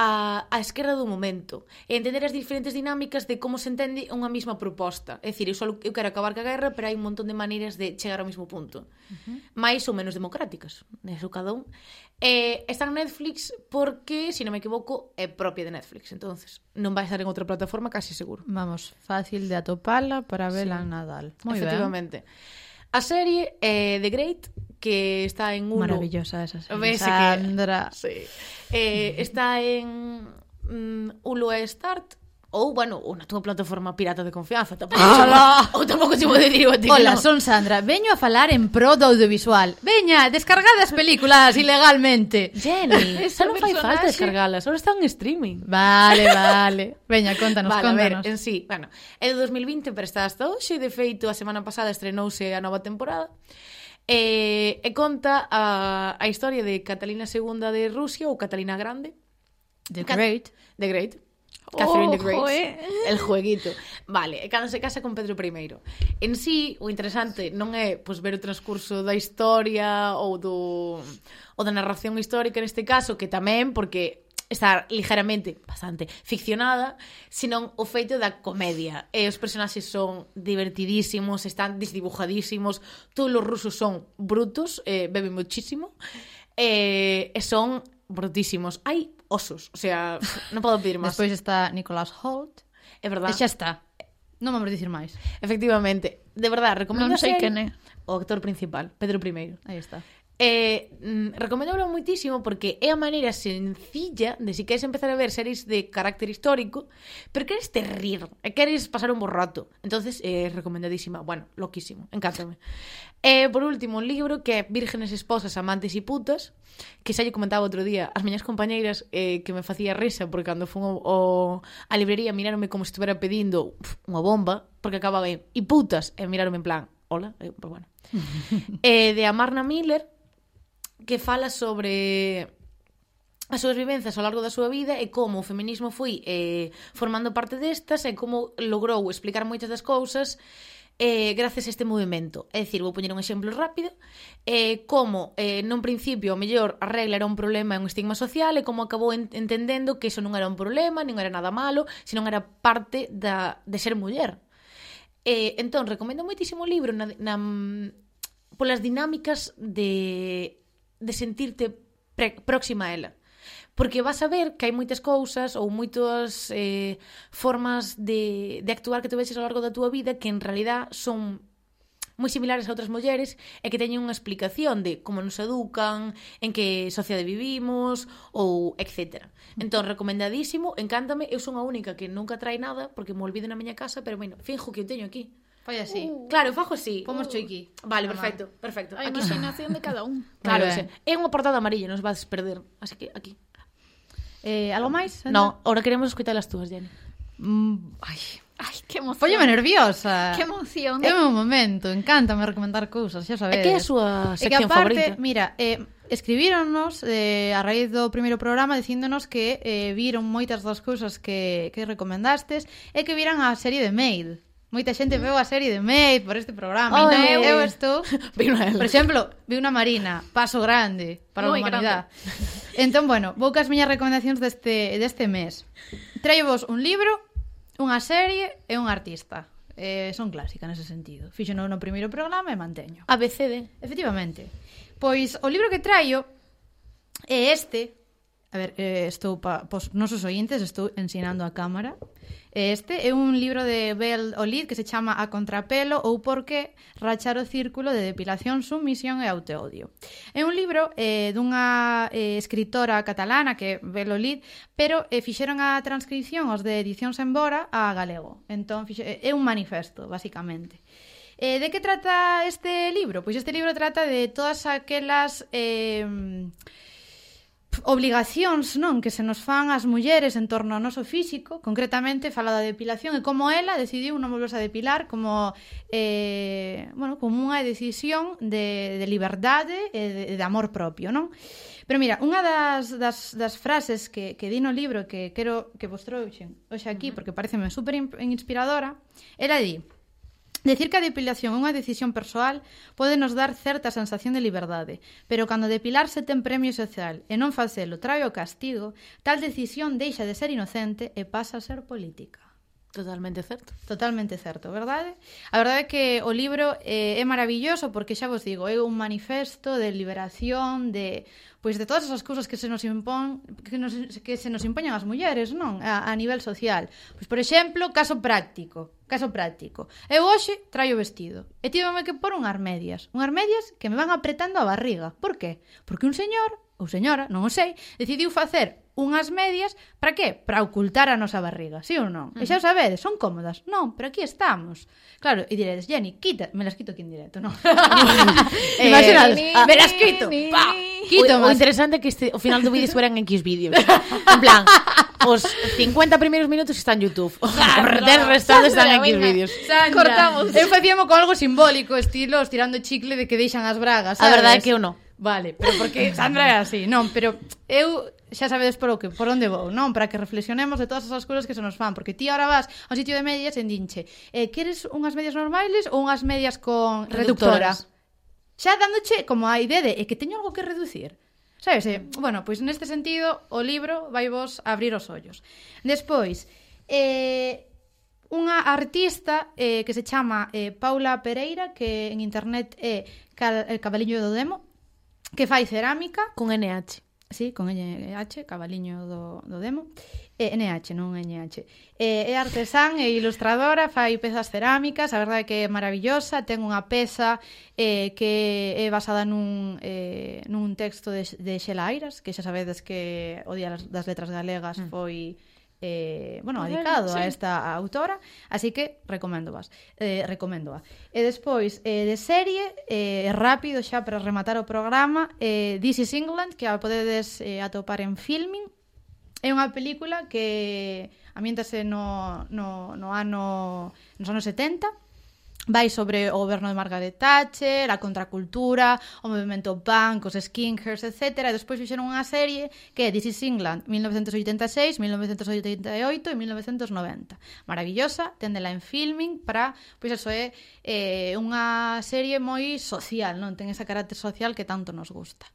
a, a esquerda do momento e entender as diferentes dinámicas de como se entende unha mesma proposta. É dicir, eu, só, eu quero acabar ca guerra, pero hai un montón de maneiras de chegar ao mesmo punto. Uh -huh. Mais ou menos democráticas, neso cada un. Eh, está en Netflix porque, se si non me equivoco, é propia de Netflix, entonces non vai estar en outra plataforma casi seguro. Vamos, fácil de atopala para vela sí. en Nadal. Moi Efectivamente. Ben. A serie eh, The Great que está en uno. Maravillosa esa serie. Sandra. Sí. Eh, está en um, Hulu Start. Ou, bueno, unha túa plataforma pirata de confianza. Tampouco ah, ou tampouco se pode dicir Hola, no. son Sandra, veño a falar en pro do audiovisual. Veña, descargadas películas ilegalmente. Jenny, xa non fai falta descargalas Ahora está en streaming. Vale, vale. Veña, contanos, vale, contanos a ver, en sí, bueno, é de 2020 pero está hasta hoxe De feito, a semana pasada estrenouse a nova temporada. E, e conta a, a historia de Catalina II de Rusia ou Catalina Grande. The Cat Great. The Great. Catherine oh, the Great. Joe. El jueguito. Vale, e cando se casa con Pedro I. En sí, o interesante non é pois, ver o transcurso da historia ou do ou da narración histórica neste caso, que tamén, porque estar ligeramente, bastante, ficcionada, senón o feito da comedia. E os personaxes son divertidísimos, están desdibujadísimos, todos os rusos son brutos, eh, beben muchísimo, eh, e son brutísimos. Hai osos, o sea, non podo pedir máis. Despois está Nicholas Holt. É verdad. E xa está. Non vamos dicir máis. Efectivamente. De verdad, recomendo non sei quen é. O actor principal, Pedro I. Aí está. Eh, mm, recomendámoslo muitísimo porque é a maneira sencilla de se si queres empezar a ver series de carácter histórico, pero queres te rir, e queres pasar un bo rato. Entonces, é eh, recomendadísima, bueno, loquísimo, encántame. Eh, por último, un libro que é Vírgenes, esposas, amantes e putas, que xa lle comentaba outro día as miñas compañeiras eh, que me facía risa porque cando fun ao, a librería miraronme como se estuvera pedindo uf, unha bomba, porque acababa en e putas, e miraronme en plan, hola, eh, pues bueno. eh, de Amarna Miller, que fala sobre as súas vivencias ao largo da súa vida e como o feminismo foi eh, formando parte destas e como logrou explicar moitas das cousas eh, gracias a este movimento. É dicir, vou poñer un exemplo rápido, eh, como eh, nun principio, o mellor, a regla era un problema e un estigma social e como acabou ent entendendo que iso non era un problema, nin era nada malo, senón era parte da, de ser muller. Eh, entón, recomendo moitísimo o libro na, na, polas dinámicas de de sentirte próxima a ela. Porque vas a ver que hai moitas cousas ou moitas eh, formas de, de actuar que tú veches ao largo da túa vida que en realidad son moi similares a outras mulleres e que teñen unha explicación de como nos educan, en que sociedade vivimos ou etc. Entón, recomendadísimo, encántame, eu son a única que nunca trai nada porque me olvido na miña casa, pero bueno, finjo que eu teño aquí. Fai así. Uh. Claro, fajo así. Pomos uh. choiqui. Vale, perfecto, perfecto. A imaginación de cada un. Claro, vale. é unha portada amarilla, nos vas perder. Así que aquí. Eh, algo máis? No, ahora queremos escutar as túas, Jenny. Mm, ai, Ai, que emoción. Pólleme nerviosa. Que emoción. É un momento, encántame recomendar cousas, xa sabedes. É que é a súa sección e aparte, favorita. Mira, eh, escribíronnos eh, a raíz do primeiro programa dicíndonos que eh, viron moitas das cousas que, que recomendastes e que viran a serie de mail. Moita xente mm. veu a serie de Maid por este programa. Oh, e entón, eu estou... por exemplo, vi unha marina, paso grande para a humanidade. Entón, bueno, vou cas miñas recomendacións deste, deste mes. Traio vos un libro, unha serie e un artista. Eh, son clásica nese sentido. Fixo no, no primeiro programa e manteño. ABCD. Efectivamente. Pois o libro que traio é este. A ver, eh, estou pa, pos nosos ointes, estou ensinando a cámara. Este é un libro de Bell Olid que se chama A contrapelo ou por que rachar o círculo de depilación, sumisión e autoodio. É un libro eh, dunha eh, escritora catalana que é Bell Olid, pero eh, fixeron a transcripción os de Edicións Embora a galego. Entón, fixe, eh, é un manifesto, basicamente. Eh, de que trata este libro? Pois este libro trata de todas aquelas... Eh, obligacións non que se nos fan as mulleres en torno ao noso físico, concretamente fala da depilación e como ela decidiu non volverse a depilar como eh, bueno, como unha decisión de, de liberdade e de, de amor propio, non? Pero mira, unha das, das, das frases que, que di no libro que quero que vos trouxen hoxe aquí, porque pareceme super inspiradora, era di, Decir que a depilación é unha decisión persoal pode nos dar certa sensación de liberdade, pero cando depilarse ten premio social e non facelo trae o castigo, tal decisión deixa de ser inocente e pasa a ser política. Totalmente certo. Totalmente certo, verdade? A verdade é que o libro eh, é maravilloso porque xa vos digo, é un manifesto de liberación de pois de todas esas cousas que se nos impón que nos que se nos impoñan as mulleres, non? A, a nivel social. Pois por exemplo, caso práctico, caso práctico. Eu hoxe traio vestido e tiveme que pôr unhas medias, unhas medias que me van apretando a barriga. Por qué? Porque un señor ou señora, non o sei, decidiu facer unhas medias, para que? Para ocultar a nosa barriga, sí ou non? Uh -huh. E xa o sabedes, son cómodas. Non, pero aquí estamos. Claro, e diredes, Jenny, quita, me las quito aquí en directo, non? eh, Imaginados, ah, me las quito, pa, quito o, o interesante é que este, o final do vídeo fueran en X vídeos. En plan, os 50 primeiros minutos están en YouTube. Os restantes están en X vídeos. Cortamos. Eu facíamos con algo simbólico, estilo, estirando chicle de que deixan as bragas, sabes? A verdade é que eu non. Vale, pero porque Sandra é así, non, pero eu xa sabedes por, o que, por onde vou, non? Para que reflexionemos de todas esas cousas que se nos fan, porque ti ahora vas a un sitio de medias en dinche, eh, queres unhas medias normales ou unhas medias con reductora? Xa dándoche como a idea de é que teño algo que reducir. Sabes, eh? bueno, pois neste sentido o libro vai vos abrir os ollos. Despois, eh, unha artista eh, que se chama eh, Paula Pereira, que en internet é Cal, el Cabaliño do Demo, que fai cerámica con NH. Sí, con NH, cabaliño do, do demo. Eh, e NH, non NH. E, eh, é artesán e ilustradora, fai pezas cerámicas, a verdade é que é maravillosa, ten unha peza eh, que é basada nun, eh, nun texto de, de Xela Airas, que xa sabedes que o Día das Letras Galegas mm. foi... Mm eh, bueno, dedicado sí. a esta autora, así que recomendo vas, eh, recomendo -a. E despois, eh, de serie, eh, rápido xa para rematar o programa, eh, This is England, que a podedes eh, atopar en Filming, É unha película que ambientase no, no, no ano nos anos 70 vai sobre o goberno de Margaret Thatcher, a contracultura, o movimento punk, os skinkers, etc. E despois fixeron unha serie que é This is England, 1986, 1988 e 1990. Maravillosa, tendela en filming para, pois eso é eh, unha serie moi social, non ten ese carácter social que tanto nos gusta.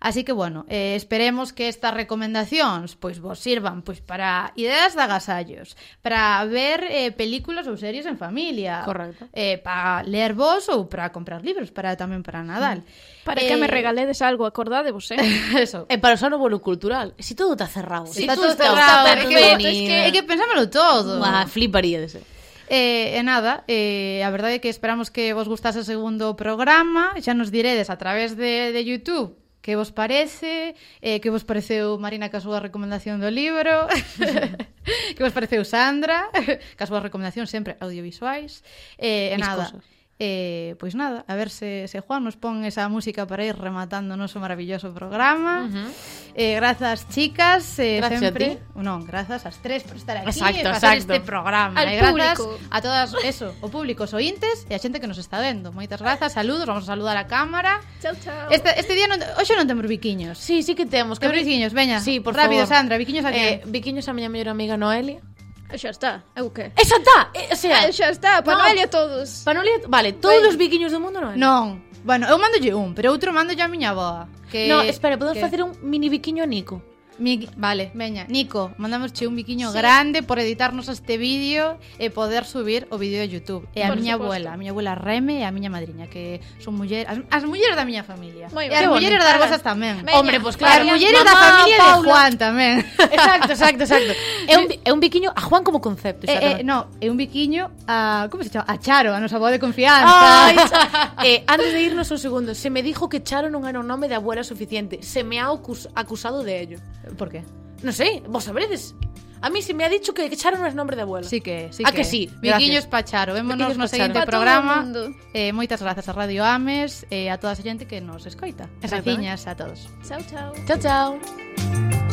Así que, bueno, eh, esperemos que estas recomendacións pois vos sirvan pois para ideas de agasallos, para ver eh, películas ou series en familia. Correcto. Eh, para ler vos ou para comprar libros para tamén para Nadal. Mm. Para eh... que me eh, regaledes algo, acordádevos, eh? Eso. E para usar o bolo cultural. Si todo está cerrado. Si está todo cerrado. Está perfecto. Es que, é que pensámoslo todo. Bah, fliparíades, eh? E, e nada, eh, a verdade é que esperamos que vos gustase o segundo programa Xa nos diredes a través de, de Youtube que vos parece eh, Que vos pareceu Marina que a súa recomendación do libro que vos pareceu Sandra, cas vos recomendacións sempre audiovisuais. Eh, e nada, cosas. Eh, pois nada, a ver se, se Juan nos pon esa música para ir rematando o noso maravilloso programa. Uh -huh. eh, grazas, chicas, eh, gracias sempre... a ti. Non, grazas ás tres por estar aquí exacto, e facer exacto. este programa. Al e grazas público. a todas, eso, o público, os ointes e a xente que nos está vendo. Moitas grazas, saludos, vamos a saludar a cámara. Chao, chao. Este, este día non, hoxe non temos biquiños. Sí, sí que temos. Que biquiños, veña. Sí, por Rápido, favor. Sandra, biquiños a Eh, quen? biquiños a miña mellor amiga Noelia. Xa está, é o que? E xa está, e, o sea, eh, xa está, pa no, Noelia todos. Pa Noelia, vale, todos os biquiños do mundo non. Non. Bueno, eu mandolle un, pero outro mandolle a miña avoa. Que, no, espera, podemos que... facer un mini biquiño a Nico. Mi, vale, veña. Nico, mandamos un biquiño sí. grande por editarnos este vídeo e poder subir o vídeo de YouTube. E a por miña supuesto. abuela, a miña abuela Reme e a miña madriña, que son mulleres, as, as mulleres da miña familia. Moi e as mulleres das vosas eh. tamén. Veña. Hombre, pois pues claro. As mulleres da familia Paula. de Juan tamén. Exacto, exacto, exacto. é un, é un biquiño a Juan como concepto, xa. Eh, eh, no, é un biquiño a, como se chama? A Charo, a nosa boa de confianza. Ay, eh, antes de irnos un segundo, se me dijo que Charo non era un nome de abuela suficiente. Se me ha acusado de ello. Por qué? No sé, vos sabredes. A mí se me ha dicho que Charo non é nombre de abuela. Sí que, sí A que sí? Biquiños pa Charo. Vémonos no seguinte programa. Eh, moitas grazas a Radio Ames e a toda a xente que nos escoita. Graciñas a todos. Chao, chao. Chao, chao.